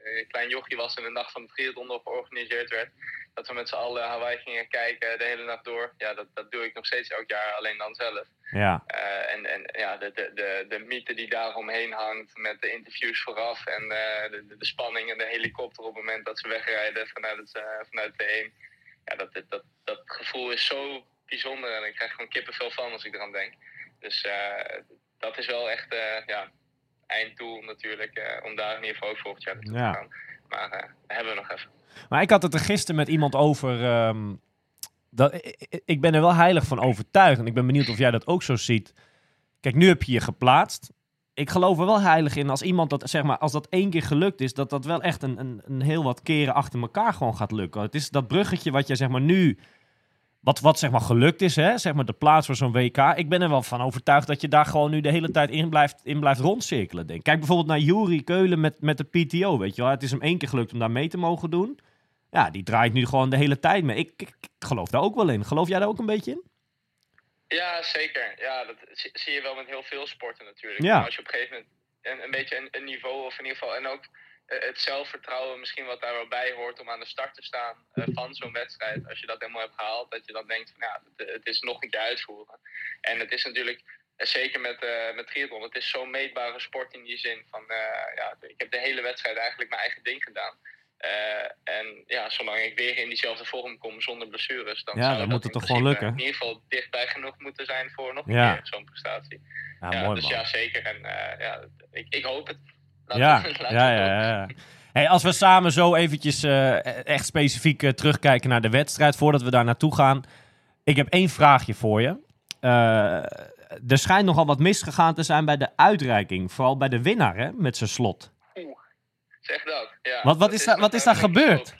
een klein jochie was en de nacht van de triathlon nog georganiseerd werd, dat we met z'n allen Hawaii gingen kijken de hele nacht door. Ja, dat, dat doe ik nog steeds elk jaar, alleen dan zelf. Ja, en en ja, de, de, de, de mythe die daaromheen hangt met de interviews vooraf en de, de, de spanning en de helikopter op het moment dat ze wegrijden vanuit, het, vanuit de T1. Ja, dat, dat, dat, gevoel is zo bijzonder en ik krijg gewoon kippenvel van als ik eraan denk. Dus eh, dat is wel echt eh ja, einddoel natuurlijk, eh, om daar in ieder geval ook volgend jaar naartoe Ja. te gaan. Maar dat hebben we nog even. maar ik had het er gisteren met iemand over. ehm, dat, ik, ik ben er wel heilig van overtuigd. En ik ben benieuwd of jij dat ook zo ziet. Kijk, nu heb je je geplaatst. Ik geloof er wel heilig in als iemand dat, zeg maar, als dat één keer gelukt is, dat dat wel echt een, een, een heel wat keren achter elkaar gewoon gaat lukken. Het is dat bruggetje wat je zeg maar nu, wat, wat zeg maar gelukt is, hè, zeg maar de plaats voor zo'n WK. Ik ben er wel van overtuigd dat je daar gewoon nu de hele tijd in blijft, in blijft rondcirkelen. Denk. Kijk bijvoorbeeld naar Jury Keulen met, met de PTO, weet je wel. Het is hem één keer gelukt om daar mee te mogen doen. Ja, die draait nu gewoon de hele tijd mee. Ik, ik, ik geloof daar ook wel in. Geloof jij daar ook een beetje in? Ja, zeker. Ja, dat zie, je wel met heel veel sporten natuurlijk. Ja. Als je op een gegeven moment een, een beetje een, een niveau of in ieder geval en ook eh, het zelfvertrouwen misschien wat daar wel bij hoort om aan de start te staan eh, van zo'n wedstrijd. Als je dat helemaal hebt gehaald, dat je dan denkt van ja, het, het is nog een keer uitvoeren. En het is natuurlijk, eh, zeker met, met triathlon, het is zo'n meetbare sport in die zin van ja, ik heb de hele wedstrijd eigenlijk mijn eigen ding gedaan. Eh, en ja, zolang ik weer in diezelfde vorm kom zonder blessures, dan Ja, zou dat moet het in toch gewoon lukken? In ieder geval dichtbij genoeg moeten zijn voor nog een Ja. keer zo'n prestatie. Ja, Ja, mooi dus man. ja, zeker. En eh, ja, ik, ik hoop het. Ja, ja, ja, het ja. Hey, als we samen zo eventjes eh, echt specifiek terugkijken naar de wedstrijd, voordat we daar naartoe gaan. Ik heb één vraagje voor je. Er schijnt nogal wat misgegaan te zijn bij de uitreiking. Vooral bij de winnaar, hè, met zijn slot. Zeg dat. Ja, Wat, is, daar, wat is daar gebeurd?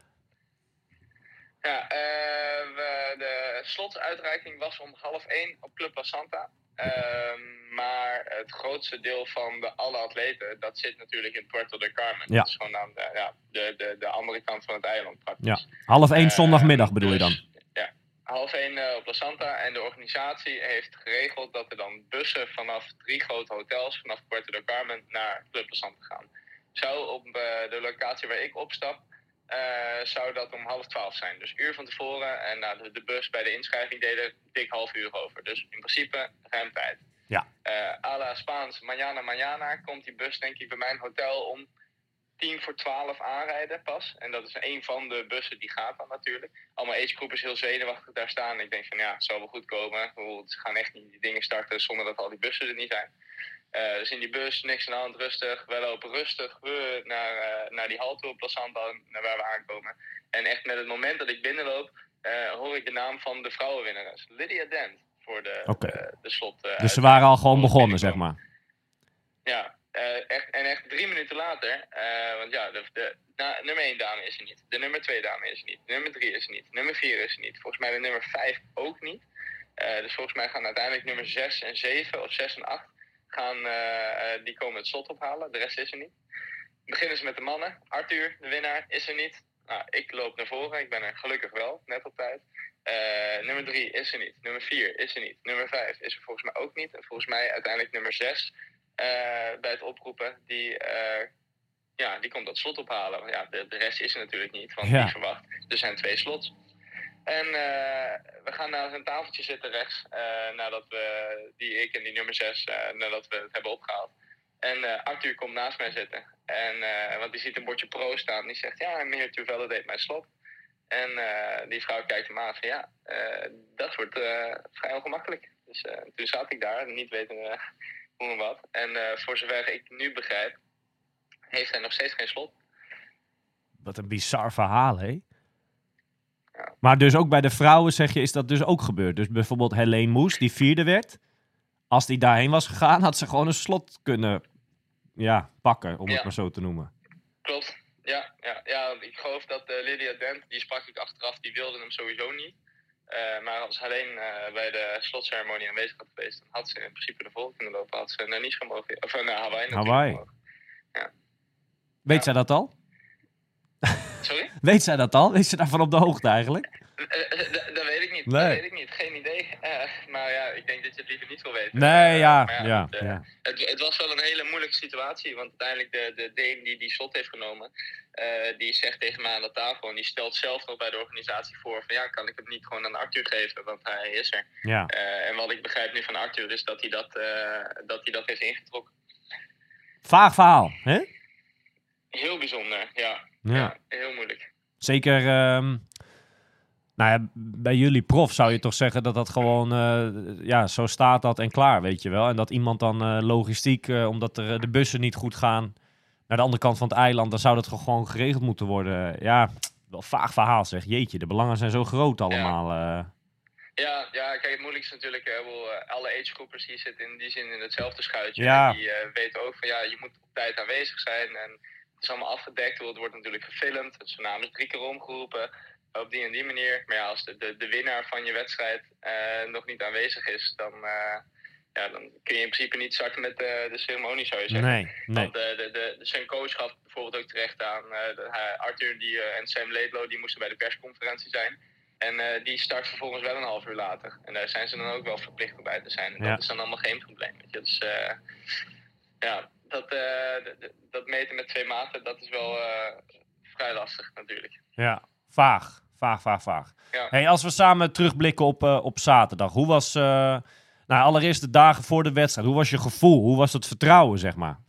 Ja, eh, we, de slotsuitreiking was om half één op Club La Santa. Ehm, maar het grootste deel van de alle atleten, dat zit natuurlijk in Puerto de Carmen. Ja. Dat is gewoon aan de, ja, de, de, de andere kant van het eiland praktisch. Ja, half één Eh, zondagmiddag bedoel je dan? dus, Ja, half één eh, op La Santa. En de organisatie heeft geregeld dat er dan bussen vanaf drie grote hotels, vanaf Puerto de Carmen, naar Club La Santa gaan. Zou op eh, de locatie waar ik opstap, eh, zou dat om half twaalf zijn. Dus uur van tevoren. En nou, de, bus bij de inschrijving deden dik half uur over. Dus in principe ruim tijd. Ja. Eh à la Spaans, mañana, mañana komt die bus denk ik bij mijn hotel om tien voor twaalf aanrijden pas. En dat is een van de bussen die gaat dan natuurlijk. Allemaal agegroepers heel zenuwachtig daar staan. Ik denk van ja, het zal wel goed komen. Ze gaan echt niet die dingen starten zonder dat al die bussen er niet zijn. Eh, dus in die bus, niks aan de hand, rustig. We lopen rustig we naar, eh, naar die halte op Plassanta, naar waar we aankomen. En echt met het moment dat ik binnenloop, eh, hoor ik de naam van de vrouwenwinnares. Lydia Dent voor de, Oké. de, slot. Dus ze waren al gewoon begonnen, zeg maar. Ja, echt, en echt drie minuten later, want ja, de, de na- nummer 1 dame is er niet. De nummer 2 dame is er niet. De nummer 3 is er niet. Nummer 4 is er niet. Volgens mij de nummer 5 ook niet. Dus volgens mij gaan uiteindelijk nummer 6 en 7 of 6 en 8 gaan, eh, eh, die komen het slot ophalen. De rest is er niet. Beginnen ze met de mannen. Arthur, de winnaar, is er niet. Nou, ik loop naar voren. Ik ben er gelukkig wel, net op tijd. Eh, nummer 3 is er niet. Nummer 4 is er niet. Nummer 5 is er volgens mij ook niet. En volgens mij uiteindelijk nummer 6 eh, bij het oproepen, die, ja, die komt dat slot ophalen. Ja, de, de rest is er natuurlijk niet, want Ja. die verwacht. Er zijn twee slots. En eh, we gaan naar een tafeltje zitten rechts, eh, nadat we, die ik en die nummer 6, nadat we het hebben opgehaald. En eh, Arthur komt naast mij zitten. En, eh, want die ziet een bordje pro staan. Die zegt, ja, meneer Tuvelle deed mijn slot. En eh, die vrouw kijkt hem aan van, ja, eh, dat wordt eh, vrij ongemakkelijk. Dus eh, toen zat ik daar, niet weten hoe en wat. En eh, voor zover ik nu begrijp, heeft hij nog steeds geen slot. Wat een bizar verhaal, hè? Ja. Maar dus ook bij de vrouwen, zeg je, is dat dus ook gebeurd. Dus bijvoorbeeld Helene Moes, die vierde werd. Als die daarheen was gegaan, had ze gewoon een slot kunnen ja, pakken, om het Ja. maar zo te noemen. Klopt. Ja, ja, ja ik geloof dat eh, Lydia Dent, die sprak ik achteraf, die wilde hem sowieso niet. Eh, maar als alleen eh, bij de slotceremonie aanwezig had geweest, dan had ze in principe de volgende kunnen lopen. Had ze naar Nice gemogen. Of naar Hawaii gemogen. Weet Ja. zij dat al? Sorry? Weet zij dat al? Is ze daarvan op de hoogte eigenlijk? Eh, eh, d- dat weet ik niet. Nee. Dat weet ik niet. Geen idee. Eh, maar ja, ik denk dat je het liever niet wil weten. Nee, Eh, ja, ja, het, eh, ja. Het, het was wel een hele moeilijke situatie. Want uiteindelijk de, de Deen die die slot heeft genomen, eh, die zegt tegen mij aan de tafel. En die stelt zelf nog bij de organisatie voor van ja, kan ik het niet gewoon aan Arthur geven, want hij is er. Ja, Eh, en wat ik begrijp nu van Arthur is dat hij dat, eh, dat, hij dat heeft ingetrokken. vaag verhaal, hè? Heel bijzonder, ja. Ja. heel moeilijk. Zeker, ehm, nou ja, bij jullie prof zou je toch zeggen dat dat gewoon, eh, ja, zo staat dat en klaar, weet je wel. En dat iemand dan eh, logistiek, eh, omdat er, de bussen niet goed gaan naar de andere kant van het eiland, dan zou dat gewoon geregeld moeten worden. Ja, wel vaag verhaal zeg, jeetje, de belangen zijn zo groot allemaal. Ja, ja, kijk, het moeilijkste is natuurlijk, wel, alle agegroepers hier zitten in die zin in hetzelfde schuitje. Ja. En die weten ook van ja, je moet op tijd aanwezig zijn. En het is allemaal afgedekt, het wordt natuurlijk gefilmd. Zijn naam is drie keer omgeroepen. Op die en die manier. Maar ja, als de, de, de winnaar van je wedstrijd eh, nog niet aanwezig is, dan, eh, ja, dan kun je in principe niet starten met eh, de ceremonie, zou je zeggen. nee, nee. Want eh, de, de, de, zijn coach gaf bijvoorbeeld ook terecht aan. de- Arthur die, en Sam Laidlow die moesten bij de persconferentie zijn. En die start vervolgens wel een half uur later. En daar zijn ze dan ook wel verplicht om bij te zijn. En Ja. dat is dan allemaal geen probleem. Weet je. Dus ja, dat, eh, dat meten met twee maten, dat is wel eh, vrij lastig natuurlijk. Ja, vaag, vaag, vaag, vaag. Ja. Hey, als we samen terugblikken op, eh, op zaterdag, hoe was, nou allereerst de dagen voor de wedstrijd, hoe was je gevoel? Hoe was het vertrouwen, zeg maar?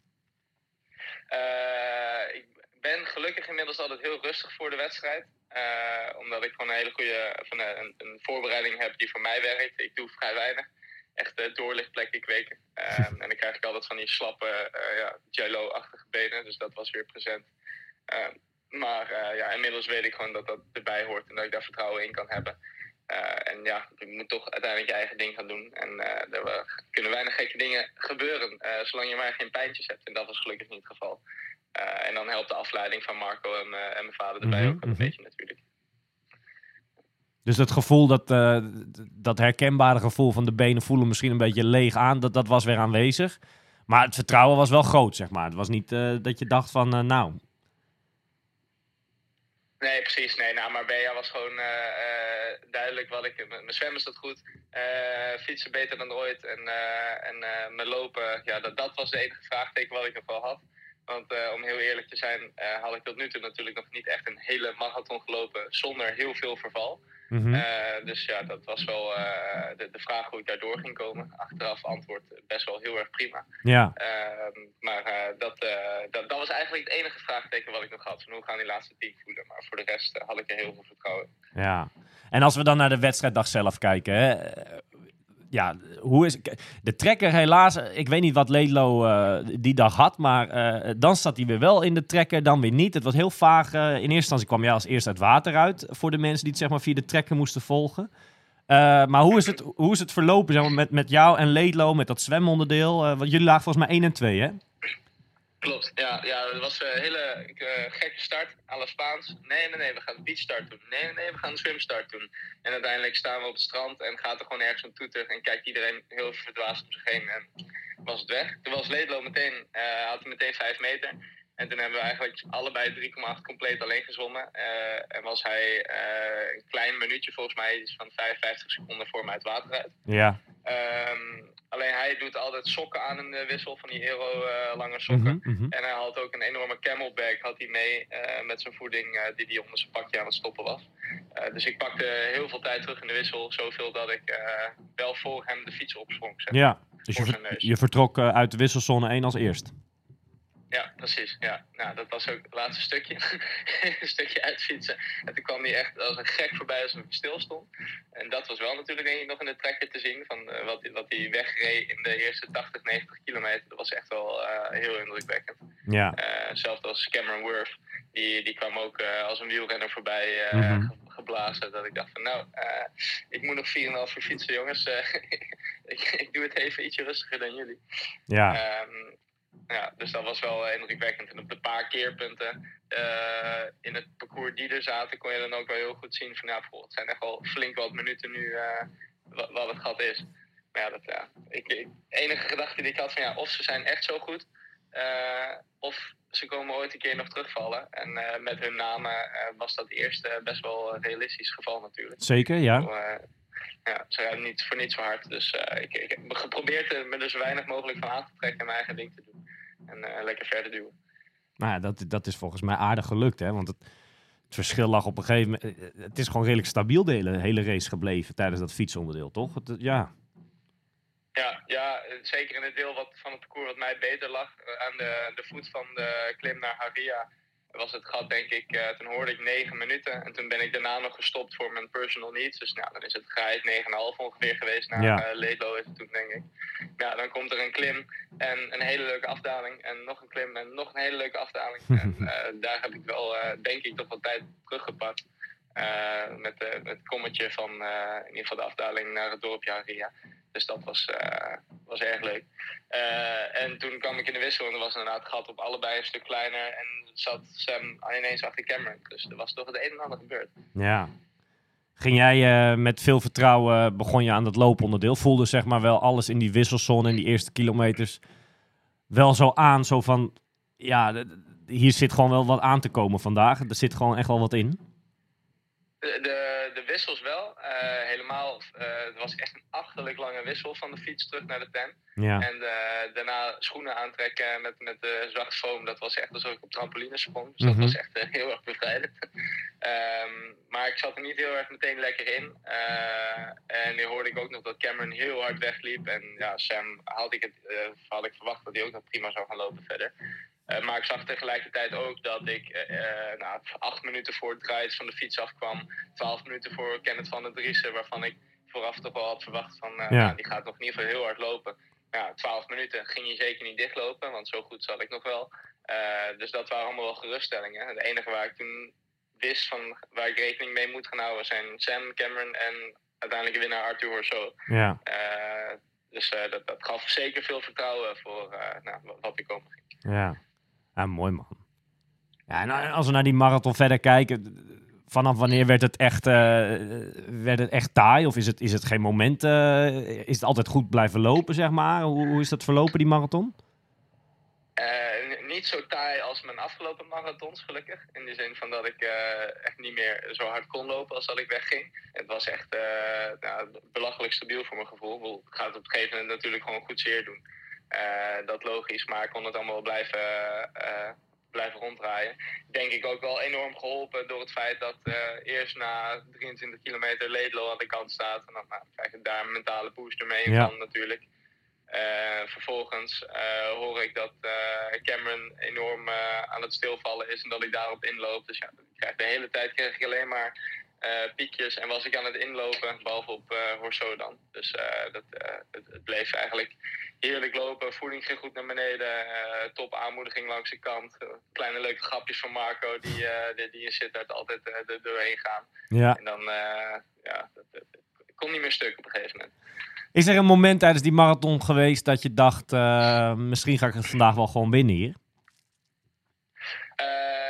Ik ben gelukkig inmiddels altijd heel rustig voor de wedstrijd. Omdat ik gewoon een hele goede van, een, een voorbereiding heb die voor mij werkt. Ik doe vrij weinig. Echt uh, doorlichtplekken kweken. Eh, en dan krijg ik altijd van die slappe, eh, ja, jello-achtige benen. Dus dat was weer present. Eh, maar eh, ja, inmiddels weet ik gewoon dat dat erbij hoort en dat ik daar vertrouwen in kan hebben. Eh, en ja, je moet toch uiteindelijk je eigen ding gaan doen. En eh, er kunnen weinig gekke dingen gebeuren, eh, zolang je maar geen pijntjes hebt. En dat was gelukkig niet het geval. Eh, en dan helpt de afleiding van Marco en, eh, en mijn vader erbij Mhm, ook een mhm. beetje natuurlijk. Dus dat gevoel, dat, eh, dat herkenbare gevoel van de benen voelen misschien een beetje leeg aan, dat, dat was weer aanwezig. Maar het vertrouwen was wel groot, zeg maar. Het was niet eh, dat je dacht van, eh, nou, Nee, precies. Nee, nou, Marbella was gewoon duidelijk wat ik... Mijn zwemmen staat goed. fietsen beter dan ooit. En, en mijn lopen, ja, dat, dat was de enige vraagteken wat ik nog wel had. Want om heel eerlijk te zijn, had ik tot nu toe natuurlijk nog niet echt een hele marathon gelopen zonder heel veel verval. Mhm. Eh, dus ja, dat was wel eh, de, de vraag hoe ik daardoor ging komen. Achteraf antwoord eh, best wel heel erg prima. Ja, Ehm, maar dat, dat, dat was eigenlijk het enige vraagteken wat ik nog had. Van hoe gaan die laatste tien voelen? Maar voor de rest had ik er heel veel vertrouwen in. ja. En als we dan naar de wedstrijddag zelf kijken, hè, ja, hoe is de trekker helaas? eh, Ik weet niet wat Ledlo eh, die dag had, maar eh, dan zat hij weer wel in de trekker, dan weer niet. Het was heel vaag. in eerste instantie kwam jij als eerste het water uit voor de mensen die het zeg maar via de trekker moesten volgen. Maar hoe is het, hoe is het verlopen zeg maar, met, met jou en Ledlo, met dat zwemonderdeel? Want jullie lagen volgens mij 1 en 2, hè? Klopt, ja, ja het was een hele eh, gekke start, à la Spaans. Nee, nee, nee, we gaan de beachstart doen. Nee, nee, nee, we gaan de swimstart doen. En uiteindelijk staan we op het strand en gaat er gewoon ergens een toeter en kijkt iedereen heel verdwaasd om zich heen en was het weg. Toen was Leedlo meteen, eh, had hij meteen 5 meter. En toen hebben we eigenlijk allebei 3,8 compleet alleen gezwommen. Eh, en was hij eh, een klein minuutje, volgens mij, van 55 seconden voor mij het water uit. Ja. Ehm, alleen hij doet altijd sokken aan in de wissel van die Aero eh, lange sokken. Mhm, mhm. En hij had ook een enorme camelback had hij mee eh, met zijn voeding eh, die hij onder zijn pakje aan het stoppen was. Dus ik pakte heel veel tijd terug in de wissel. Zoveel dat ik wel voor hem de fiets opsprong. Zeg. Ja, dus je, ver- je vertrok uit de wisselzone 1 als eerst. Ja, precies. Ja. Nou, dat was ook het laatste stukje. een stukje uitfietsen. En toen kwam hij echt als een gek voorbij als hij stil stond. En dat was wel natuurlijk denk ik, nog in de trekker te zien. Van, eh, wat, wat hij wegreed in de eerste 80, 90 kilometer. Dat was echt wel eh, heel indrukwekkend. Ja. Eh, hetzelfde als Cameron Worth. Die, die kwam ook als een wielrenner voorbij Mhm. ge- geblazen. Dat ik dacht van nou, ik moet nog 4,5 uur fietsen jongens. Ik, ik doe het even ietsje rustiger dan jullie. Ja. Ehm, ja, dus dat was wel eh, indrukwekkend. En op de paar keerpunten eh, in het parcours die er zaten, kon je dan ook wel heel goed zien van ja, het zijn echt wel flink wat minuten nu eh, wat, wat het gat is. Maar ja, dat, ja ik, ik, enige gedachte die ik had van ja, of ze zijn echt zo goed, of ze komen ooit een keer nog terugvallen. En met hun namen was dat eerste best wel een realistisch geval natuurlijk. Zeker, ja. Ja, ze rijden niet voor niet zo hard. Dus ik, ik heb geprobeerd er me er zo weinig mogelijk van aan te trekken en mijn eigen ding te doen. En eh, lekker verder duwen. Nou ja, dat, dat is volgens mij aardig gelukt, hè? Want het, het verschil lag op een gegeven moment... eh, Het is gewoon redelijk stabiel de hele, hele race gebleven tijdens dat fietsonderdeel, toch? Het, ja. Ja, ja, eh, zeker in het deel wat, van het parcours wat mij beter lag. eh, aan de, de voet van de klim naar Haria was het gat denk ik, eh, toen hoorde ik 9 minuten. En toen ben ik daarna nog gestopt voor mijn personal needs. Dus nou, dan is het geheid 9,5 ongeveer geweest naar Ja. Leedlo is het toen denk ik. Ja, dan komt er een klim en een hele leuke afdaling. En nog een klim en nog een hele leuke afdaling. en eh, daar heb ik wel, denk ik, toch wat tijd teruggepakt. Met, het kommetje van in ieder geval de afdaling naar het dorpje Haria. Dus dat was, eh, was erg leuk. Eh, en toen kwam ik in de wissel en er was inderdaad gat op allebei een stuk kleiner. En zat Sam ineens achter Cameron. Dus er was toch het een en ander gebeurd. ja. Ging jij eh, met veel vertrouwen, begon je aan dat looponderdeel? Voelde zeg maar wel alles in die wisselzone in die eerste kilometers wel zo aan? Zo van, ja, hier zit gewoon wel wat aan te komen vandaag. Er zit gewoon echt wel wat in. De, de, de wissels wel. Eh, helemaal, eh, het was echt een achterlijk lange wissel van de fiets terug naar de tent. Ja. En eh, daarna schoenen aantrekken met, met zacht foam. Dat was echt alsof ik op trampolines sprong. Dus dat Mhm. was echt heel erg bevrijdend. Ehm, maar ik zat er niet heel erg meteen lekker in. En nu hoorde ik ook nog dat Cameron heel hard wegliep. En ja, Sam had ik, het, had ik verwacht dat hij ook nog prima zou gaan lopen verder. Eh, maar ik zag tegelijkertijd ook dat ik eh, nou, acht minuten voor het draait van de fiets afkwam. Twaalf minuten voor Kenneth van der Driessen, waarvan ik vooraf toch wel had verwacht van Ja. nou, die gaat nog in ieder geval heel hard lopen. Ja, 12 minuten ging je zeker niet dichtlopen, want zo goed zat ik nog wel. Dus dat waren allemaal wel geruststellingen. Het enige waar ik toen wist van waar ik rekening mee moet gaan houden zijn Sam, Cameron en uiteindelijk de winnaar Arthur Horso. Ja. Dus dat, dat gaf zeker veel vertrouwen voor nou, wat er komen ging. Ja. Ja, mooi man. Ja, en als we naar die marathon verder kijken, vanaf wanneer werd het echt, eh, werd het echt taai? Of is het, is het geen moment? eh, is het altijd goed blijven lopen, zeg maar? Hoe, hoe is dat verlopen, die marathon? Eh, n- niet zo taai als mijn afgelopen marathons, gelukkig. In de zin van dat ik eh, echt niet meer zo hard kon lopen als dat ik wegging. Het was echt eh, nou, belachelijk stabiel voor mijn gevoel. Ik ga het op een gegeven moment natuurlijk gewoon goed zeer doen. Eh, dat logisch, maar ik kon het allemaal wel blijven, eh, blijven ronddraaien. Denk ik ook wel enorm geholpen door het feit dat eh, eerst na 23 kilometer Ledlo aan de kant staat. En dan nou, krijg je daar een mentale booster mee Ja. van natuurlijk. Vervolgens hoor ik dat Cameron enorm aan het stilvallen is en dat ik daarop inloop. Dus ja, ik krijg de hele tijd kreeg ik alleen maar piekjes en was ik aan het inlopen, behalve op eh Horso dan. Dus eh, dat, eh, het, het bleef eigenlijk heerlijk lopen. Voeding ging goed naar beneden. eh, top aanmoediging langs de kant. Eh, kleine leuke grapjes van Marco die, eh, die, die in Sittard altijd eh, er doorheen gaan. Ja. En dan, eh, ja, dat, kon niet meer stuk op een gegeven moment. Is er een moment tijdens die marathon geweest dat je dacht, eh, misschien ga ik het vandaag wel gewoon winnen hier? Eh. Eh,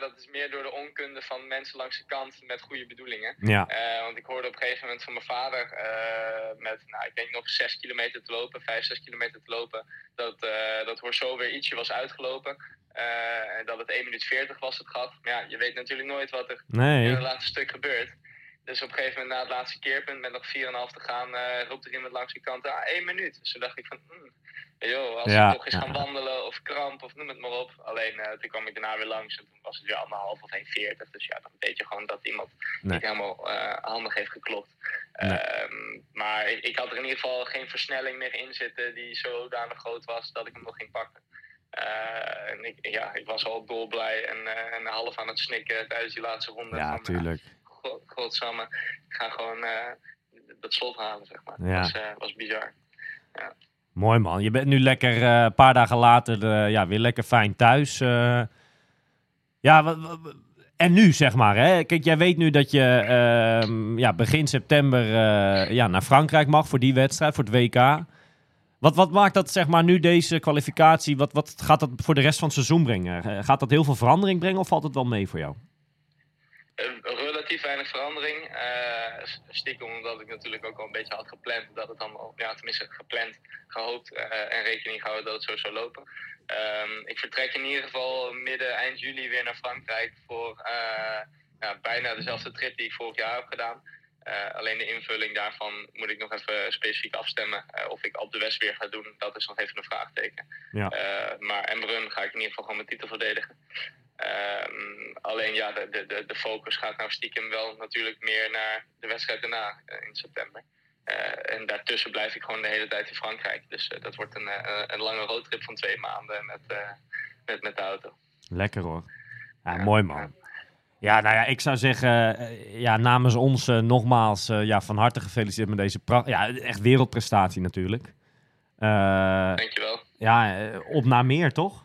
maar dat is meer door de onkunde van mensen langs de kant met goede bedoelingen. Ja. Eh, want ik hoorde op een gegeven moment van mijn vader eh, met, nou, ik denk nog zes kilometer te lopen, vijf, zes kilometer te lopen, dat, eh dat Horso weer ietsje was uitgelopen. En dat het 1 minuut 40 was het gat. Maar ja, je weet natuurlijk nooit wat er in het laatste stuk gebeurt. Dus op een gegeven moment na het laatste keerpunt, met nog 4,5 te gaan, eh roept er iemand langs de kant, ah, 1 minuut. Dus toen dacht ik van, hmm, joh, als Ja, ik toch eens ja. gaan wandelen of kramp of noem het maar op. Alleen eh, toen kwam ik daarna weer langs en toen was het weer anderhalf of 1,40. Dus ja, dan weet je gewoon dat iemand Nee. niet helemaal eh, handig heeft geklopt. Nee. Ehm, maar ik, ik had er in ieder geval geen versnelling meer in zitten die zodanig groot was dat ik hem nog ging pakken. En ik, ja, ik was al dolblij en, en half aan het snikken tijdens die laatste ronde. Ja, van, godsamme, ik ga gewoon eh, dat slot halen, zeg maar. Ja. Dat was, eh, was bizar. Mooi man. Je bent nu lekker eh, een paar dagen later eh, ja, weer lekker fijn thuis. eh. ja, en nu zeg maar. Hè? Kijk, jij weet nu dat je ehm, ja, begin september eh, ja, naar Frankrijk mag voor die wedstrijd, voor het WK. Wat, wat maakt dat zeg maar nu deze kwalificatie, wat, wat gaat dat voor de rest van het seizoen brengen? Eh, Gaat dat heel veel verandering brengen of valt het wel mee voor jou? Verandering. Eh, stiekem omdat ik natuurlijk ook al een beetje had gepland dat het allemaal, ja, tenminste gepland, gehoopt eh, en rekening gehouden dat het zo zou lopen. Ehm, ik vertrek in ieder geval midden, eind juli weer naar Frankrijk voor eh, ja, bijna dezelfde trip die ik vorig jaar heb gedaan. Alleen de invulling daarvan moet ik nog even specifiek afstemmen. Of ik op de West weer ga doen, dat is nog even een vraagteken. Ja. Maar Embrun ga ik in ieder geval gewoon mijn titel verdedigen. Ehm, alleen ja, de, de, de, focus gaat nou stiekem wel natuurlijk meer naar de wedstrijd daarna eh, in september. Eh, en daartussen blijf ik gewoon de hele tijd in Frankrijk. Dus eh, dat wordt een, een lange roadtrip van twee maanden met, met, met de auto. Lekker hoor. Ja, mooi man. Ja, nou ja, ik zou zeggen, ja, namens ons nogmaals ja, van harte gefeliciteerd met deze. Ja, echt wereldprestatie natuurlijk. Dankjewel. ja, op naar meer, toch?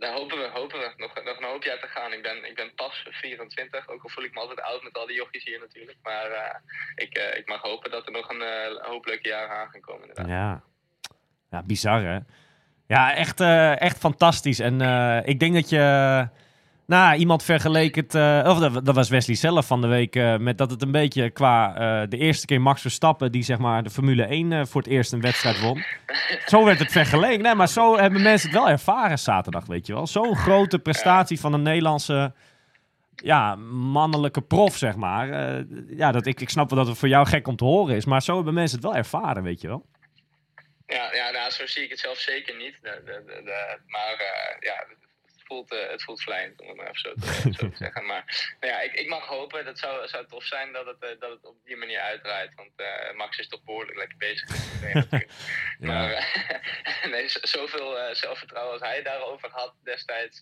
Daar hopen we, hopen we. Nog, nog een hoop jaar te gaan. Ik ben, ik ben pas 24, ook al voel ik me altijd oud met al die jochies hier natuurlijk. Maar eh, ik, eh, ik mag hopen dat er nog een eh, hoop leuke jaren aan gaan komen. Inderdaad. Ja. Ja, bizar hè? Ja, echt, echt fantastisch. En ik denk dat je... Nou, iemand vergeleek het... eh, of dat, dat was Wesley zelf van de week... eh, met dat het een beetje qua eh, de eerste keer Max Verstappen... die zeg maar de Formule 1 eh, voor het eerst een wedstrijd won. zo werd het vergeleken. Nee, maar zo hebben mensen het wel ervaren zaterdag, weet je wel. Zo'n grote prestatie van een Nederlandse... Ja, mannelijke prof, zeg maar. Ja, dat, ik, ik snap wel dat het voor jou gek om te horen is. Maar zo hebben mensen het wel ervaren, weet je wel. Ja, ja nou, zo zie ik het zelf zeker niet. De, de, de, maar ja, voelt, eh, het voelt vlijend, om het maar even zo te, zo te zeggen. Maar nou ja, ik, ik mag hopen, dat zou, zou tof zijn dat het, eh, dat het op die manier uitdraait. Want eh, Max is toch behoorlijk lekker bezig. Ja. Maar nee, zoveel zelfvertrouwen als hij daarover had destijds,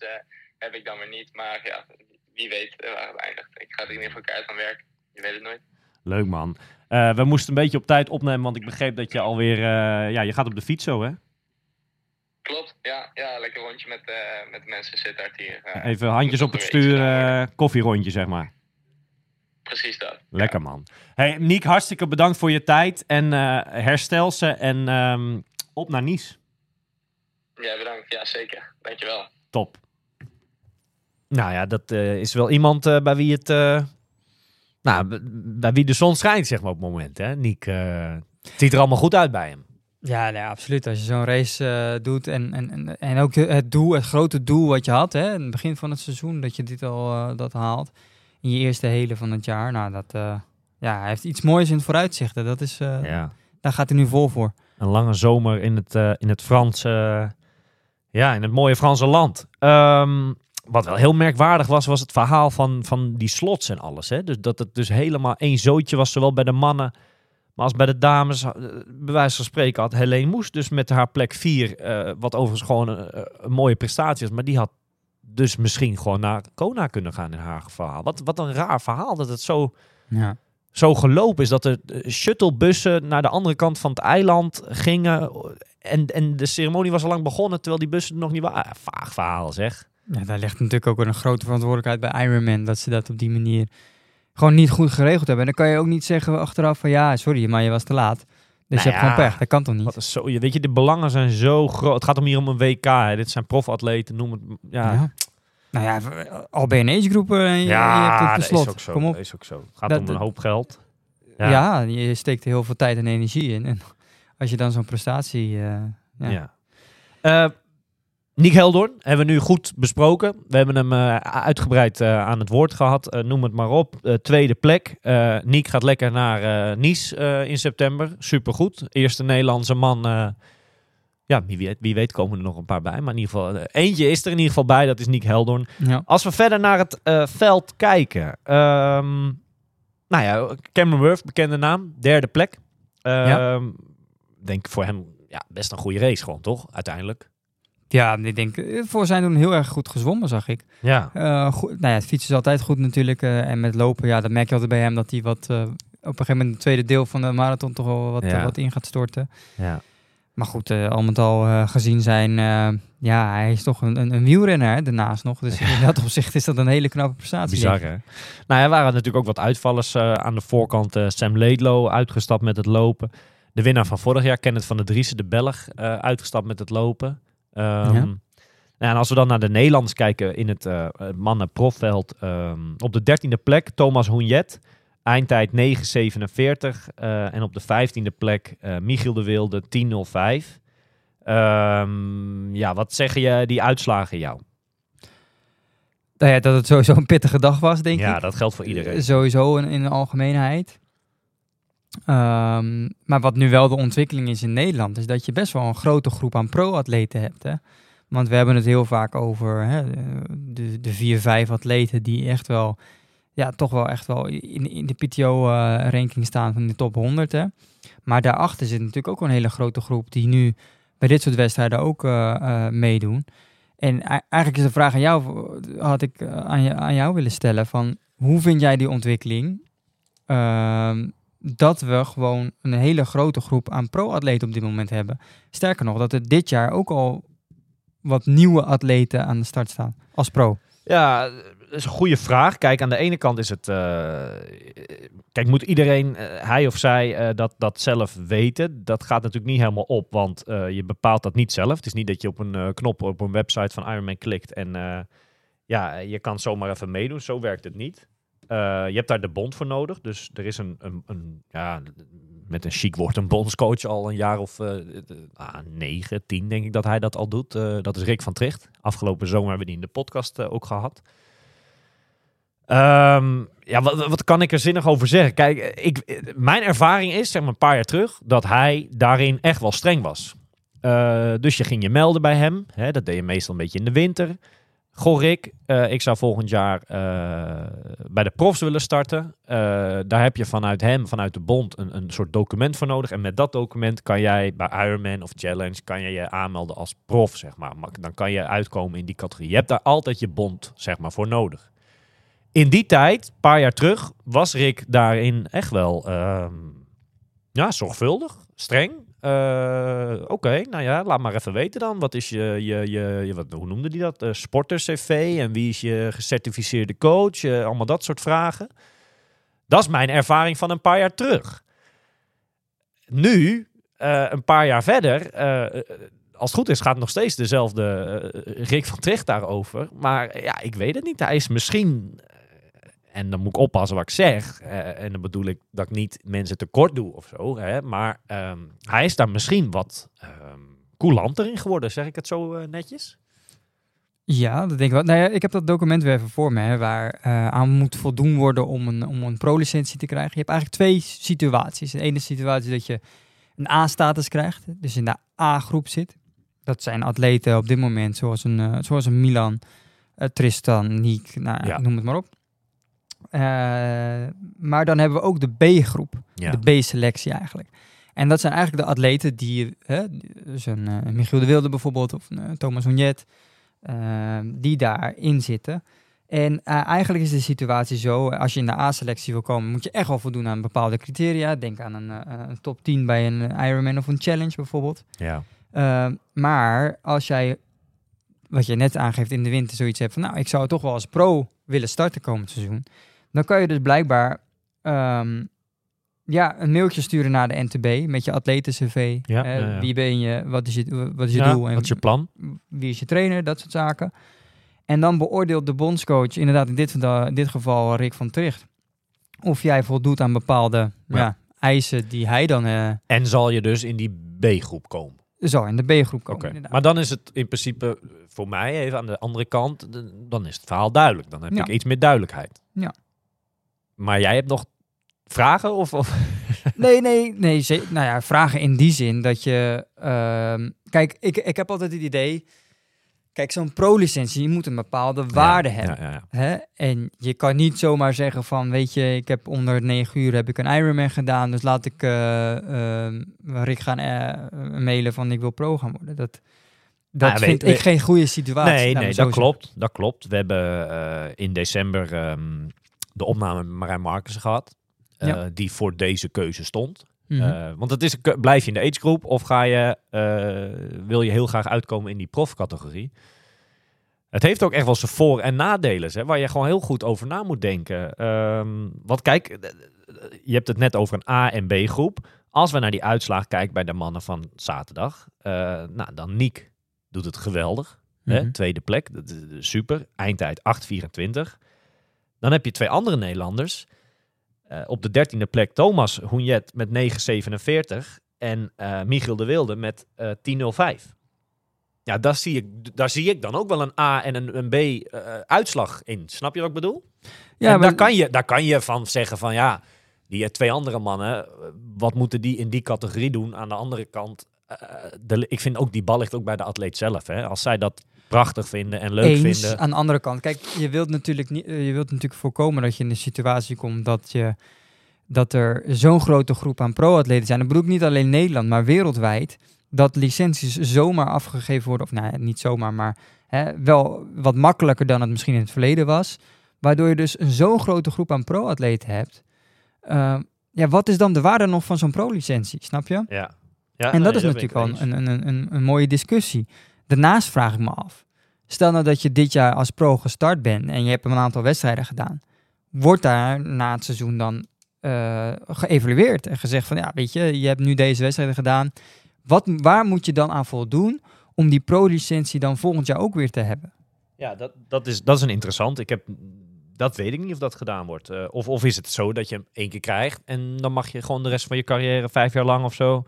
heb ik dan weer niet. Maar ja, wie weet waar het eindigt. Ik ga er in ieder geval aan werken. Je weet het nooit. Leuk man. We moesten een beetje op tijd opnemen, want ik begreep dat je alweer... ja, je gaat op de fiets zo, hè? Klopt, ja, ja lekker rondje met, eh, met de mensen zitten uit hier. eh, Even handjes op het stuur, eh, kofferondje, zeg maar. Precies dat. Lekker man. Hey, Niek, hartstikke bedankt voor je tijd. En herstel ze en ehm, op naar Nice. Ja, bedankt. Ja, zeker. Dankjewel. Top. Nou ja, dat is wel iemand bij wie het... nou, bij wie de zon schijnt, zeg maar, op het moment, hè. Niek, het ziet er allemaal goed uit bij hem. Ja, nee, absoluut. Als je zo'n race eh, doet en, en, en, en ook het doel, het grote doel wat je had, hè, in het begin van het seizoen, dat je dit al eh, dat haalt in je eerste hele van het jaar. Nou, dat, eh, ja, hij heeft iets moois in het vooruitzichten. Dat is, Ja. Daar gaat hij nu vol voor. Een lange zomer in het, in het Franse, ja, in het mooie Franse land. Ehm, wat wel heel merkwaardig was, was het verhaal van, van die slots en alles. Hè? Dus dat het dus helemaal één zootje was, zowel bij de mannen maar als bij de dames, eh, bij wijze van spreken, had Helene Moes dus met haar plek 4, wat overigens gewoon een, een mooie prestatie is, maar die had dus misschien gewoon naar Kona kunnen gaan in haar verhaal. Wat, wat een raar verhaal dat het zo, Ja. zo gelopen is. Dat er eh, shuttlebussen naar de andere kant van het eiland gingen. En, en de ceremonie was al lang begonnen, terwijl die bussen nog niet waren. Vaag verhaal zeg. Ja, daar ligt natuurlijk ook een grote verantwoordelijkheid bij Ironman. Dat ze dat op die manier gewoon niet goed geregeld hebben. En dan kan je ook niet zeggen achteraf van ja, sorry, maar je was te laat. Dus Nou je hebt ja, gewoon pech. Dat kan toch niet? Wat is zo, je weet je, de belangen zijn zo groot. Het gaat om hier om een WK. Hè. Dit zijn profatleten, noem het. Ja, ja, Nou ja, al ben je een agegroepen en je, je hebt het dat beslot. is ook zo. Kom op. Dat is ook zo. Het gaat Dat- om een hoop geld. Ja. je steekt heel veel tijd en energie in. En als je dan zo'n prestatie... eh, ja. Ja. Eh, Nick Heldoorn hebben we nu goed besproken. We hebben hem eh, uitgebreid eh, aan het woord gehad. Eh, noem het maar op. Tweede plek. Nick gaat lekker naar Nice in september. Supergoed. Eerste Nederlandse man. ja, wie weet, wie weet komen er nog een paar bij. Maar in ieder geval, eentje is er in ieder geval bij. Dat is Nick Heldoorn. Ja. Als we verder naar het veld kijken. ehm, nou ja, Cameron Worth, bekende naam. Derde plek. Ehm, Denk voor hem ja, best een goede race gewoon, toch? Uiteindelijk. Ja, ik denk, eh, voor zijn doen heel erg goed gezwommen, zag ik. Ja. Eh, goed, nou ja, het fietsen is altijd goed natuurlijk. eh, en met lopen, ja, dat merk je altijd bij hem dat hij wat op een gegeven moment het tweede deel van de marathon toch wel wat, Ja. wat in gaat storten. ja. Maar goed, al met al gezien zijn, ja, hij is toch een, een, een wielrenner hè, daarnaast nog. Dus in dat opzicht is dat een hele knappe prestatie. Bizar, hè? Nou, er waren natuurlijk ook wat uitvallers aan de voorkant. Sam Laidlow uitgestapt met het lopen. De winnaar van vorig jaar, Kenneth van der Driessen, de Belg, uitgestapt met het lopen. Ja. nou, en als we dan naar de Nederlanders kijken in het eh mannen-profveld. ehm, op de dertiende plek Thomas Hoenjet. Eindtijd 9.47. eh en op de vijftiende plek eh, Michiel de Wilde 10.05. Ehm, ja, wat zeggen je die uitslagen jou? Nou ja, dat het sowieso een pittige dag was, denk ja, ik. dat geldt voor iedereen. Sowieso in, in de algemeenheid. Ehm, maar wat nu wel de ontwikkeling is in Nederland, is dat je best wel een grote groep aan pro-atleten hebt. Hè? Want we hebben het heel vaak over hè, de, de vier, vijf atleten die echt wel, ja, toch wel echt wel in, in de PTO-ranking staan van de top 100. Hè? Maar daarachter zit natuurlijk ook een hele grote groep die nu bij dit soort wedstrijden ook eh, eh, meedoen. En eigenlijk is de vraag aan jou, had ik eh, aan, aan jou willen stellen van hoe vind jij die ontwikkeling? Ehm, dat we gewoon een hele grote groep aan pro-atleten op dit moment hebben. Sterker nog, dat er dit jaar ook al wat nieuwe atleten aan de start staan als pro. Ja, dat is een goede vraag. Kijk, aan de ene kant is het. eh, kijk, moet iedereen, eh, hij of zij, eh, dat, dat zelf weten? Dat gaat natuurlijk niet helemaal op, want je bepaalt dat niet zelf. Het is niet dat je op een knop op een website van Ironman klikt en ja, je kan zomaar even meedoen. Zo werkt het niet. Eh, je hebt daar de bond voor nodig. Dus er is een, een, een ja, met een chic woord, een bondscoach al een jaar of eh, eh, ah, negen, tien denk ik dat hij dat al doet. Dat is Rick van Tricht. Afgelopen zomer hebben we die in de podcast ook gehad. Ehm, ja, wat, kan ik er zinnig over zeggen? Kijk, ik, mijn ervaring is, zeg maar een paar jaar terug, dat hij daarin echt wel streng was. Dus je ging je melden bij hem. Hè, dat deed je meestal een beetje in de winter. Goh, Rick, eh, ik zou volgend jaar eh, bij de profs willen starten. Eh, daar heb je vanuit hem, vanuit de bond, een, een soort document voor nodig. En met dat document kan jij bij Ironman of Challenge kan je, je aanmelden als prof, zeg maar. Maar Dan kan je uitkomen in die categorie. Je hebt daar altijd je bond, zeg maar, voor nodig. In die tijd, een paar jaar terug, was Rick daarin echt wel ehm, ja, zorgvuldig, streng. Eh, Oké, nou ja, laat maar even weten dan. Wat is je, je, je, wat, hoe noemde die dat? Eh sporters-cv en wie is je gecertificeerde coach? Eh, allemaal dat soort vragen. Dat is mijn ervaring van een paar jaar terug. Nu, een paar jaar verder, als het goed is, gaat nog steeds dezelfde eh, Rick van Tricht daarover. Maar ja, ik weet het niet. Hij is misschien, en dan moet ik oppassen wat ik zeg, eh, en dan bedoel ik dat ik niet mensen tekort doe of zo, hè, maar ehm, hij is daar misschien wat ehm coulanter in geworden, zeg ik het zo eh, netjes? Ja, dat denk ik wel. Nou ja, ik heb dat document weer even voor me, hè, waar eh, aan moet voldoen worden om een, om een pro-licentie te krijgen. Je hebt eigenlijk twee situaties. De ene situatie is dat je een A-status krijgt, dus in de A-groep zit. Dat zijn atleten op dit moment, zoals een, zoals een Milan, Tristan, Niek, nou, Ja. noem het maar op. Eh, maar dan hebben we ook de B-groep, Ja. de B-selectie eigenlijk. En dat zijn eigenlijk de atleten die, hè, dus een eh, Michiel de Wilde bijvoorbeeld, of een, eh, Thomas Hognet, eh, die daarin zitten. En eigenlijk is de situatie zo, als je in de A-selectie wil komen, moet je echt wel voldoen aan bepaalde criteria. Denk aan een, een top 10 bij een Ironman of een Challenge bijvoorbeeld. Ja. Uh, maar als jij, wat je net aangeeft in de winter, zoiets hebt van, nou, ik zou toch wel als pro willen starten komend seizoen, dan kan je dus blijkbaar ehm, ja, een mailtje sturen naar de NTB met je atleten-cv. Ja, Eh, ja, ja. Wie ben je, wat is je, wat is je doel en wat is je plan? wie is je trainer, dat soort zaken. En dan beoordeelt de bondscoach, inderdaad in dit, in dit geval Rick van Tricht, of jij voldoet aan bepaalde Ja. eisen die hij dan eh, En zal je dus in die B-groep komen? zo in de B-groep komen. Maar dan is het in principe voor mij even aan de andere kant, dan is het verhaal duidelijk. Dan heb ik iets meer duidelijkheid. Ja. Maar jij hebt nog vragen? Of, of? Nee, nee, nee. nou ja, vragen in die zin dat je... ehm, kijk, ik, ik heb altijd het idee... Kijk, zo'n pro-licentie moet een bepaalde waarde Ja, hebben. Ja, ja, ja. Hè? En je kan niet zomaar zeggen van, weet je, ik heb onder 9 uur heb ik een Ironman gedaan, dus laat ik eh, ehm, Rick gaan eh, mailen van ik wil pro gaan worden. Dat, dat Nou, vind weet- ik geen goede situatie. Nee, nee, dat zeggen. klopt. Dat klopt. We hebben eh, in december ehm, de opname met Marijn Marcus gehad. eh, Ja. Die voor deze keuze stond. Mhm. Eh, want het is, blijf je in de agegroep of ga je, eh, wil je heel graag uitkomen in die profcategorie? Het heeft ook echt wel zijn voor- en nadelen, hè, waar je gewoon heel goed over na moet denken. Ehm want kijk, je hebt het net over een A- en B-groep. Als we naar die uitslag kijken bij de mannen van zaterdag, nou dan Niek doet het geweldig. Hè? Mhm. Tweede plek, dat is super. Eindtijd 8.24. Dan heb je twee andere Nederlanders. Eh, op de dertiende plek Thomas Hoenjet met 9.47 en eh Michiel de Wilde met eh 10.05. Ja, daar zie, ik, daar zie ik dan ook wel een A en een, een B uitslag in. Snap je wat ik bedoel? Ja, en maar daar, kan je, daar kan je van zeggen van ja, die twee andere mannen, wat moeten die in die categorie doen? Aan de andere kant, de, ik vind ook die bal ligt ook bij de atleet zelf. Hè? Als zij dat prachtig vinden en leuk eens. vinden. Aan de andere kant, kijk, je wilt natuurlijk niet, eh, je wilt natuurlijk voorkomen dat je in de situatie komt dat je dat er zo'n grote groep aan pro-atleten zijn. Dat bedoel ik niet alleen Nederland, maar wereldwijd. Dat licenties zomaar afgegeven worden, of nou ja, niet zomaar, maar hè, wel wat makkelijker dan het misschien in het verleden was. Waardoor je dus een zo'n grote groep aan pro-atleten hebt. Uh, ja, wat is dan de waarde nog van zo'n pro-licentie, snap je? Ja. ja En dat nee, is natuurlijk wel een, een, een, een mooie discussie. Daarnaast vraag ik me af. Stel nou dat je dit jaar als pro gestart bent en je hebt een aantal wedstrijden gedaan. Wordt daar na het seizoen dan eh, geëvalueerd en gezegd van ja, weet je, je hebt nu deze wedstrijden gedaan. Wat, waar moet je dan aan voldoen om die pro-licentie dan volgend jaar ook weer te hebben? Ja, dat, dat, is, dat is een interessant. Ik heb, dat weet ik niet of dat gedaan wordt. Eh, of, of is het zo dat je hem één keer krijgt en dan mag je gewoon de rest van je carrière, vijf jaar lang of zo,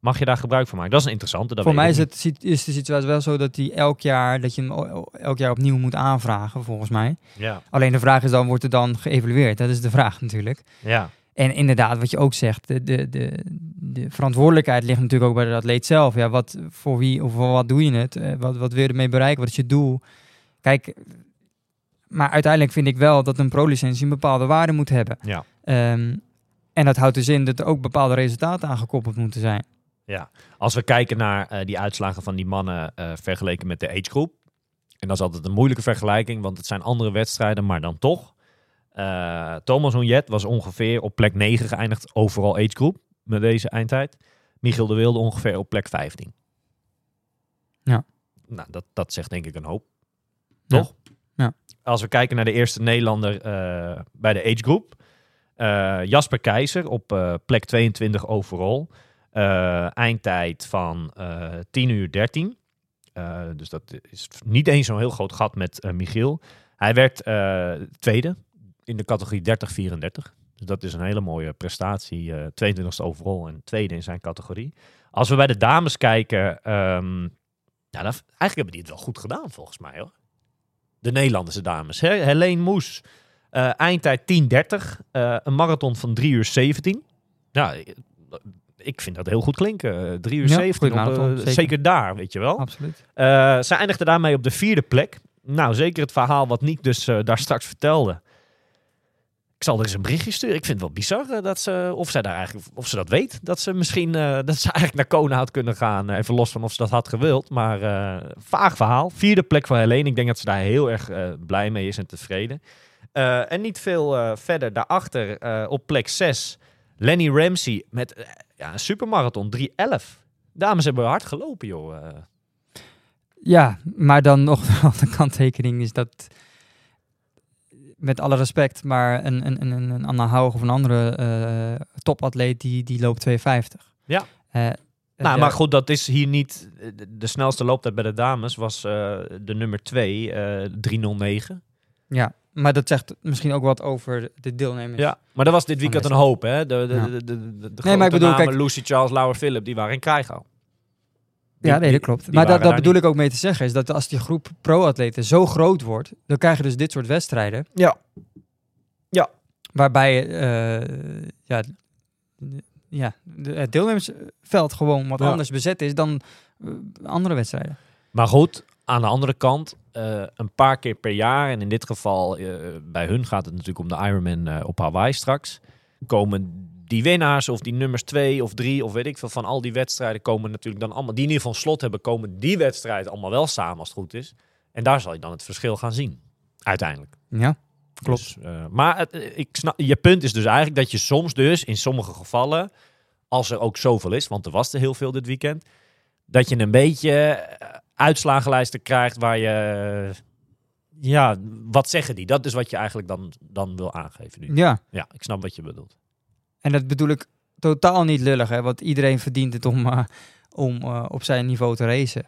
mag je daar gebruik van maken. Dat is een interessante. Dat Voor mij is, het, is de situatie wel zo dat die elk jaar, dat je hem elk jaar opnieuw moet aanvragen, volgens mij. Ja, Alleen de vraag is dan, wordt er dan geëvalueerd? Dat is de vraag natuurlijk. ja. En inderdaad, wat je ook zegt, de, de, de, de verantwoordelijkheid ligt natuurlijk ook bij de atleet zelf. Ja, wat, voor wie of voor wat doe je het? Eh, wat, wat wil je ermee bereiken? Wat is je doel? Kijk, maar uiteindelijk vind ik wel dat een pro-licentie een bepaalde waarde moet hebben. Ja. Ehm, en dat houdt dus in dat er ook bepaalde resultaten aan gekoppeld moeten zijn. Als we kijken naar eh, die uitslagen van die mannen eh, vergeleken met de agegroep. En dat is altijd een moeilijke vergelijking, want het zijn andere wedstrijden, maar dan toch. Eh, Thomas Onjet was ongeveer op plek 9 geëindigd, overal agegroep, met deze eindtijd. Michiel de Wilde ongeveer op plek 15. Ja. Nou, dat, dat zegt denk ik een hoop. Ja. Toch? Ja. Als we kijken naar de eerste Nederlander bij de agegroep. Jasper Keizer op plek 22 overal. Eh, eindtijd van eh 10 uur 13. Eh, dus dat is niet eens zo'n heel groot gat met eh, Michiel. Hij werd eh, tweede in de categorie 30-34. Dus dat is een hele mooie prestatie. eh 22e overal en tweede in zijn categorie. Als we bij de dames kijken, dat, eigenlijk hebben die het wel goed gedaan volgens mij hoor. De Nederlandse dames. Hè? Helene Moes, eh, eindtijd 10.30. eh een marathon van 3 uur 17. Ja, eh, ik vind dat heel goed klinken. Eh, 3 uur Ja, 17, goeie op, eh, marathon, zeker. zeker. daar, weet je wel. Absoluut. Eh, ze eindigde daarmee op de vierde plek. Nou, zeker het verhaal wat Niek dus eh, daar straks vertelde. Ik zal er eens een berichtje sturen. Ik vind het wel bizar eh, dat ze, of, zij daar eigenlijk, of ze dat weet, dat ze misschien eh, dat ze eigenlijk naar Kona had kunnen gaan. Eh, Even los van of ze dat had gewild. Maar eh, vaag verhaal. Vierde plek voor Helene. Ik denk dat ze daar heel erg eh, blij mee is en tevreden. Eh, en niet veel eh, verder daarachter eh, op plek 6. Lenny Ramsey met eh, ja, een supermarathon 3.11. Dames hebben hard gelopen, joh. Eh, Ja, maar dan nog wel de kanttekening is dat, met alle respect, maar een, een, een, een Anna Haug of een andere eh, topatleet die, die loopt 2,50. Ja. Nou, maar goed, dat is hier niet. De, snelste looptijd bij de dames was de nummer 2, eh 309. Ja, maar dat zegt misschien ook wat over de deelnemers. Ja, maar dat was dit weekend een hoop, hè? De, de, Ja. de, de, de, de Nee, grote maar ik bedoel, namen, kijk- Lucy Charles, Laura Philip, die waren in Krijgau. Ja, nee, dat klopt. die maar dat, dat daar bedoel niet. ik ook mee te zeggen, is dat als die groep pro-atleten zo groot wordt, dan krijg je dus dit soort wedstrijden. Ja. Ja. Waarbij eh, ja, ja, het deelnemersveld gewoon wat Ja. anders bezet is dan eh, andere wedstrijden. Maar goed, aan de andere kant, eh, een paar keer per jaar, en in dit geval eh, bij hun gaat het natuurlijk om de Ironman eh, op Hawaii straks, komen die winnaars of die nummers twee of drie of weet ik veel van al die wedstrijden komen natuurlijk dan allemaal, die in ieder geval slot hebben, komen die wedstrijden allemaal wel samen als het goed is. En daar zal je dan het verschil gaan zien, uiteindelijk. Ja. Klopt. maar het, eh, ik snap, je punt is dus eigenlijk dat je soms dus in sommige gevallen, als er ook zoveel is, want er was er heel veel dit weekend, dat je een beetje uitslagenlijsten krijgt waar je, ja, wat zeggen die? Dat is wat je eigenlijk dan, dan wil aangeven nu. Ja, Ja, ik snap wat je bedoelt. en dat bedoel ik totaal niet lullig, hè, want iedereen verdient het om, eh, om eh, op zijn niveau te racen.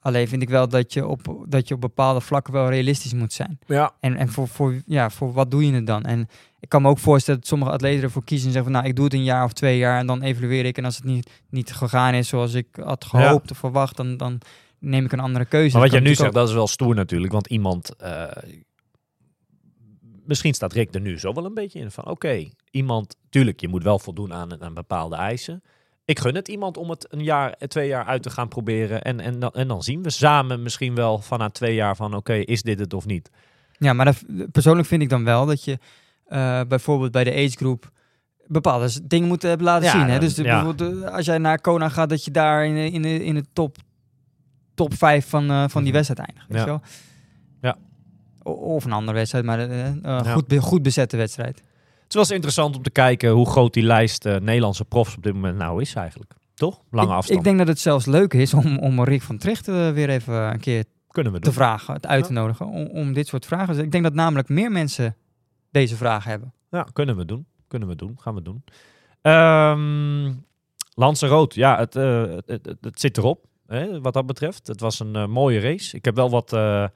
Alleen vind ik wel dat je op, dat je op bepaalde vlakken wel realistisch moet zijn. Ja. En, en voor, voor, ja, voor wat doe je het dan? En ik kan me ook voorstellen dat sommige atleten ervoor kiezen en zeggen van nou, ik doe het een jaar of twee jaar en dan evalueer ik. En als het niet, niet gegaan is zoals ik had gehoopt of verwacht, dan, dan neem ik een andere keuze. Maar wat jij nu zegt, dat is wel stoer natuurlijk. Want iemand... eh, misschien staat Rick er nu zo wel een beetje in van... Oké, iemand... Tuurlijk, je moet wel voldoen aan, aan bepaalde eisen. Ik gun het iemand om het een jaar, eh, twee jaar uit te gaan proberen. En, en, dan, en dan zien we samen misschien wel van na twee jaar van... Oké, is dit het of niet? Ja, maar dat, persoonlijk vind ik dan wel dat je eh, bijvoorbeeld bij de age group bepaalde dingen moet hebben laten Ja, zien. Hè? Dus de- ja. bijvoorbeeld, als jij naar Kona gaat, dat je daar in, in, in de top, top 5 van, eh, van die Mhm. wedstrijd eindigt. Weet Ja. je wel? Ja. Of een andere wedstrijd, maar eh, eh, Ja. goed, goed bezette wedstrijd. Het eens interessant om te kijken hoe groot die lijst Nederlandse profs op dit moment nou is eigenlijk. Toch? Lange ik, afstand. Ik denk dat het zelfs leuk is om, om Rick van Tricht weer even een keer Kunnen we te doen. vragen, het uit te nodigen. Om, om dit soort vragen. Dus ik denk dat namelijk meer mensen deze vraag hebben. Ja, kunnen we doen. Kunnen we doen. Gaan we doen. Ehm Lanzarote, ja, het, het- het zit erop. Hè, wat dat betreft. Het was een eh, mooie race. Ik heb wel wat eh,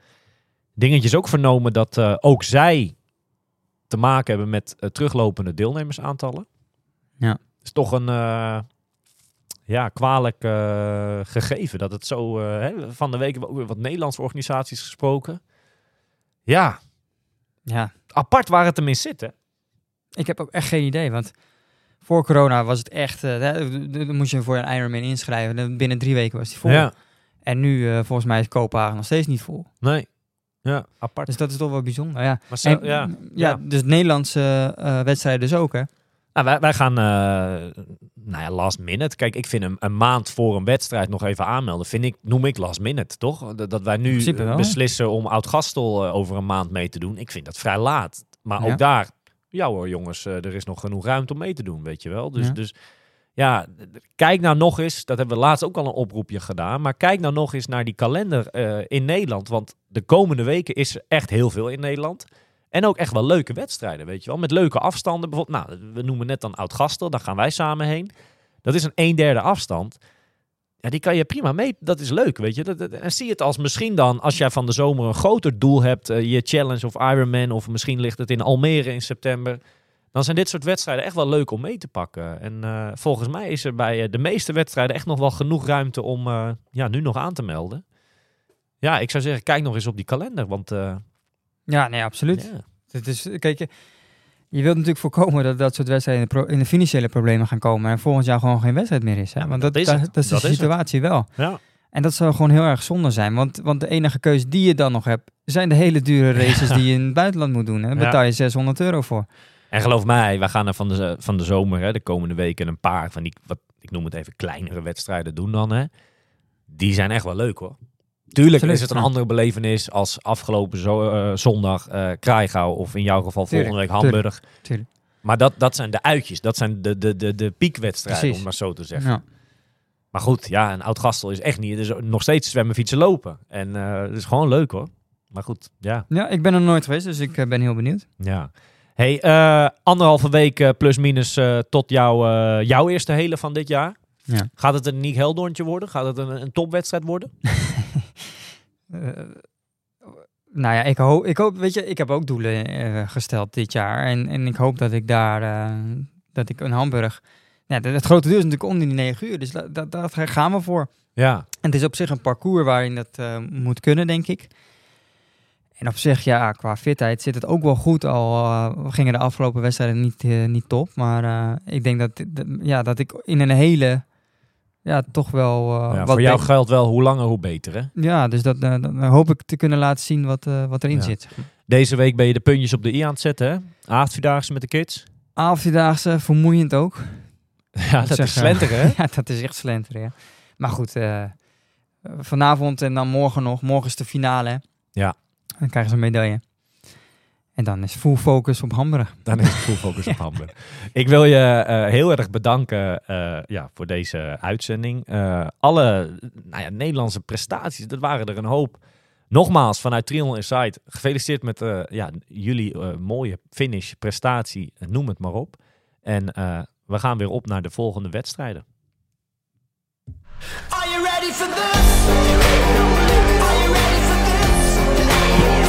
dingetjes ook vernomen dat eh, ook zij te maken hebben met teruglopende deelnemersaantallen. Ja. is toch een ja, kwalijk gegeven dat het zo... hè, van de week hebben we ook weer wat Nederlandse organisaties gesproken. Ja, Ja, apart waar het hem in zit, hè? ik heb ook echt geen idee. Want voor corona was het echt... d- dan moest je voor een Ironman inschrijven. Dan Binnen drie weken was die vol. Ja, En nu, eh, volgens mij, is Kopenhagen nog steeds niet vol. nee. Ja, apart. Dus dat is toch wel bijzonder. Ja, Maar zo- en, ja, ja, ja. dus Nederlandse eh, wedstrijden dus ook, hè? Nou, wij, wij gaan, eh, nou ja, last minute. Kijk, ik vind een, een maand voor een wedstrijd nog even aanmelden, vind ik, noem ik last minute, toch? Dat, dat wij nu wel. beslissen om Oud-Gastel over een maand mee te doen. Ik vind dat vrij laat. Maar ook daar, ja hoor jongens, eh, er is nog genoeg ruimte om mee te doen, weet je wel. Dus Ja. dus, ja kijk nou nog eens, dat hebben we laatst ook al een oproepje gedaan, maar kijk nou nog eens naar die kalender eh, in Nederland. Want de komende weken is er echt heel veel in Nederland. En ook echt wel leuke wedstrijden, weet je wel. Met leuke afstanden. Bijvoorbeeld, nou, we noemen net dan Oud-Gastel. Daar gaan wij samen heen. Dat is een een derde afstand. Ja, die kan je prima mee. Dat is leuk, weet je. Dat, dat- en zie het als misschien dan, als jij van de zomer een groter doel hebt. eh, je Challenge of Ironman. Of misschien ligt het in Almere in september. Dan zijn dit soort wedstrijden echt wel leuk om mee te pakken. En eh, volgens mij is er bij eh, de meeste wedstrijden echt nog wel genoeg ruimte om ja, nu nog aan te melden. Ja, ik zou zeggen, kijk nog eens op die kalender. Want Ja, nee, absoluut. Het is, kijk, je- wilt natuurlijk voorkomen dat dat soort wedstrijden in de, pro- in de financiële problemen gaan komen. En volgend jaar gewoon geen wedstrijd meer is. Hè? Ja, want dat dat, is dat, dat de het. situatie wel. Ja. En dat zou gewoon heel erg zonde zijn. Want, want de enige keuze die je dan nog hebt, zijn de hele dure races die je in het buitenland moet doen. En daar betaal je 600 euro voor. En geloof mij, wij gaan er van de, van de zomer, hè, de komende weken, een paar van die, wat, ik noem het even, kleinere wedstrijden doen dan. Hè. Die zijn echt wel leuk hoor. Tuurlijk Absoluut, is het een andere belevenis als afgelopen zo, eh, zondag Kraaiengouw of in jouw geval Tuurlijk, volgende week Hamburg. Tuurlijk. Maar dat, dat zijn de uitjes, dat zijn de, de, de, de piekwedstrijden, Precies. om maar zo te zeggen. Ja. Maar goed, ja, een oud-gastel is echt niet. Is nog steeds zwemmen, fietsen, lopen. En eh het is gewoon leuk hoor. Maar goed, ja. ja, ik ben er nooit geweest, dus ik ben heel benieuwd. ja. Hey, anderhalve week plus minus tot jouw, jouw eerste hele van dit jaar. Ja. Gaat het een Nick Heldoorntje worden? Gaat het een, een topwedstrijd worden? Eh, nou ja, ik hoop, ik hoop, weet je, ik heb ook doelen eh, gesteld dit jaar. En, en ik hoop dat ik daar, eh, dat ik in Hamburg... Ja, het grote doel is natuurlijk onder die negen uur, dus dat, dat, daar gaan we voor. Ja. En het is op zich een parcours waarin dat moet kunnen, denk ik. En op zich, ja, qua fitheid zit het ook wel goed. Al eh, gingen de afgelopen wedstrijden niet, niet top. Maar ik denk dat- ja, dat ik in een hele, ja, toch wel... eh, ja wat voor jou geldt wel hoe langer hoe beter hè? Ja, dus dat, eh, dan hoop ik te kunnen laten zien wat, eh, wat erin Ja. zit. Deze week ben je de puntjes op de i aan het zetten hè? Avondvierdaagse met de kids. Avondvierdaagse, vermoeiend ook. Ja, dat is eh, slenteren hè? ja, dat is echt slenteren, ja. Maar goed, eh, eh, vanavond en dan morgen nog. Morgen is de finale, hè. Ja. Dan krijgen ze een medaille. En dan is full focus op Hamburg. Dan is het full focus op Hamburg. Ik wil je eh, heel erg bedanken eh, ja, voor deze uitzending. Eh, alle nou ja, Nederlandse prestaties, dat waren er een hoop. Nogmaals, vanuit Triangle Insight, gefeliciteerd met eh, ja, jullie mooie finish, prestatie, noem het maar op. En eh, we gaan weer op naar de volgende wedstrijden. Are you ready for this? Are you ready for this?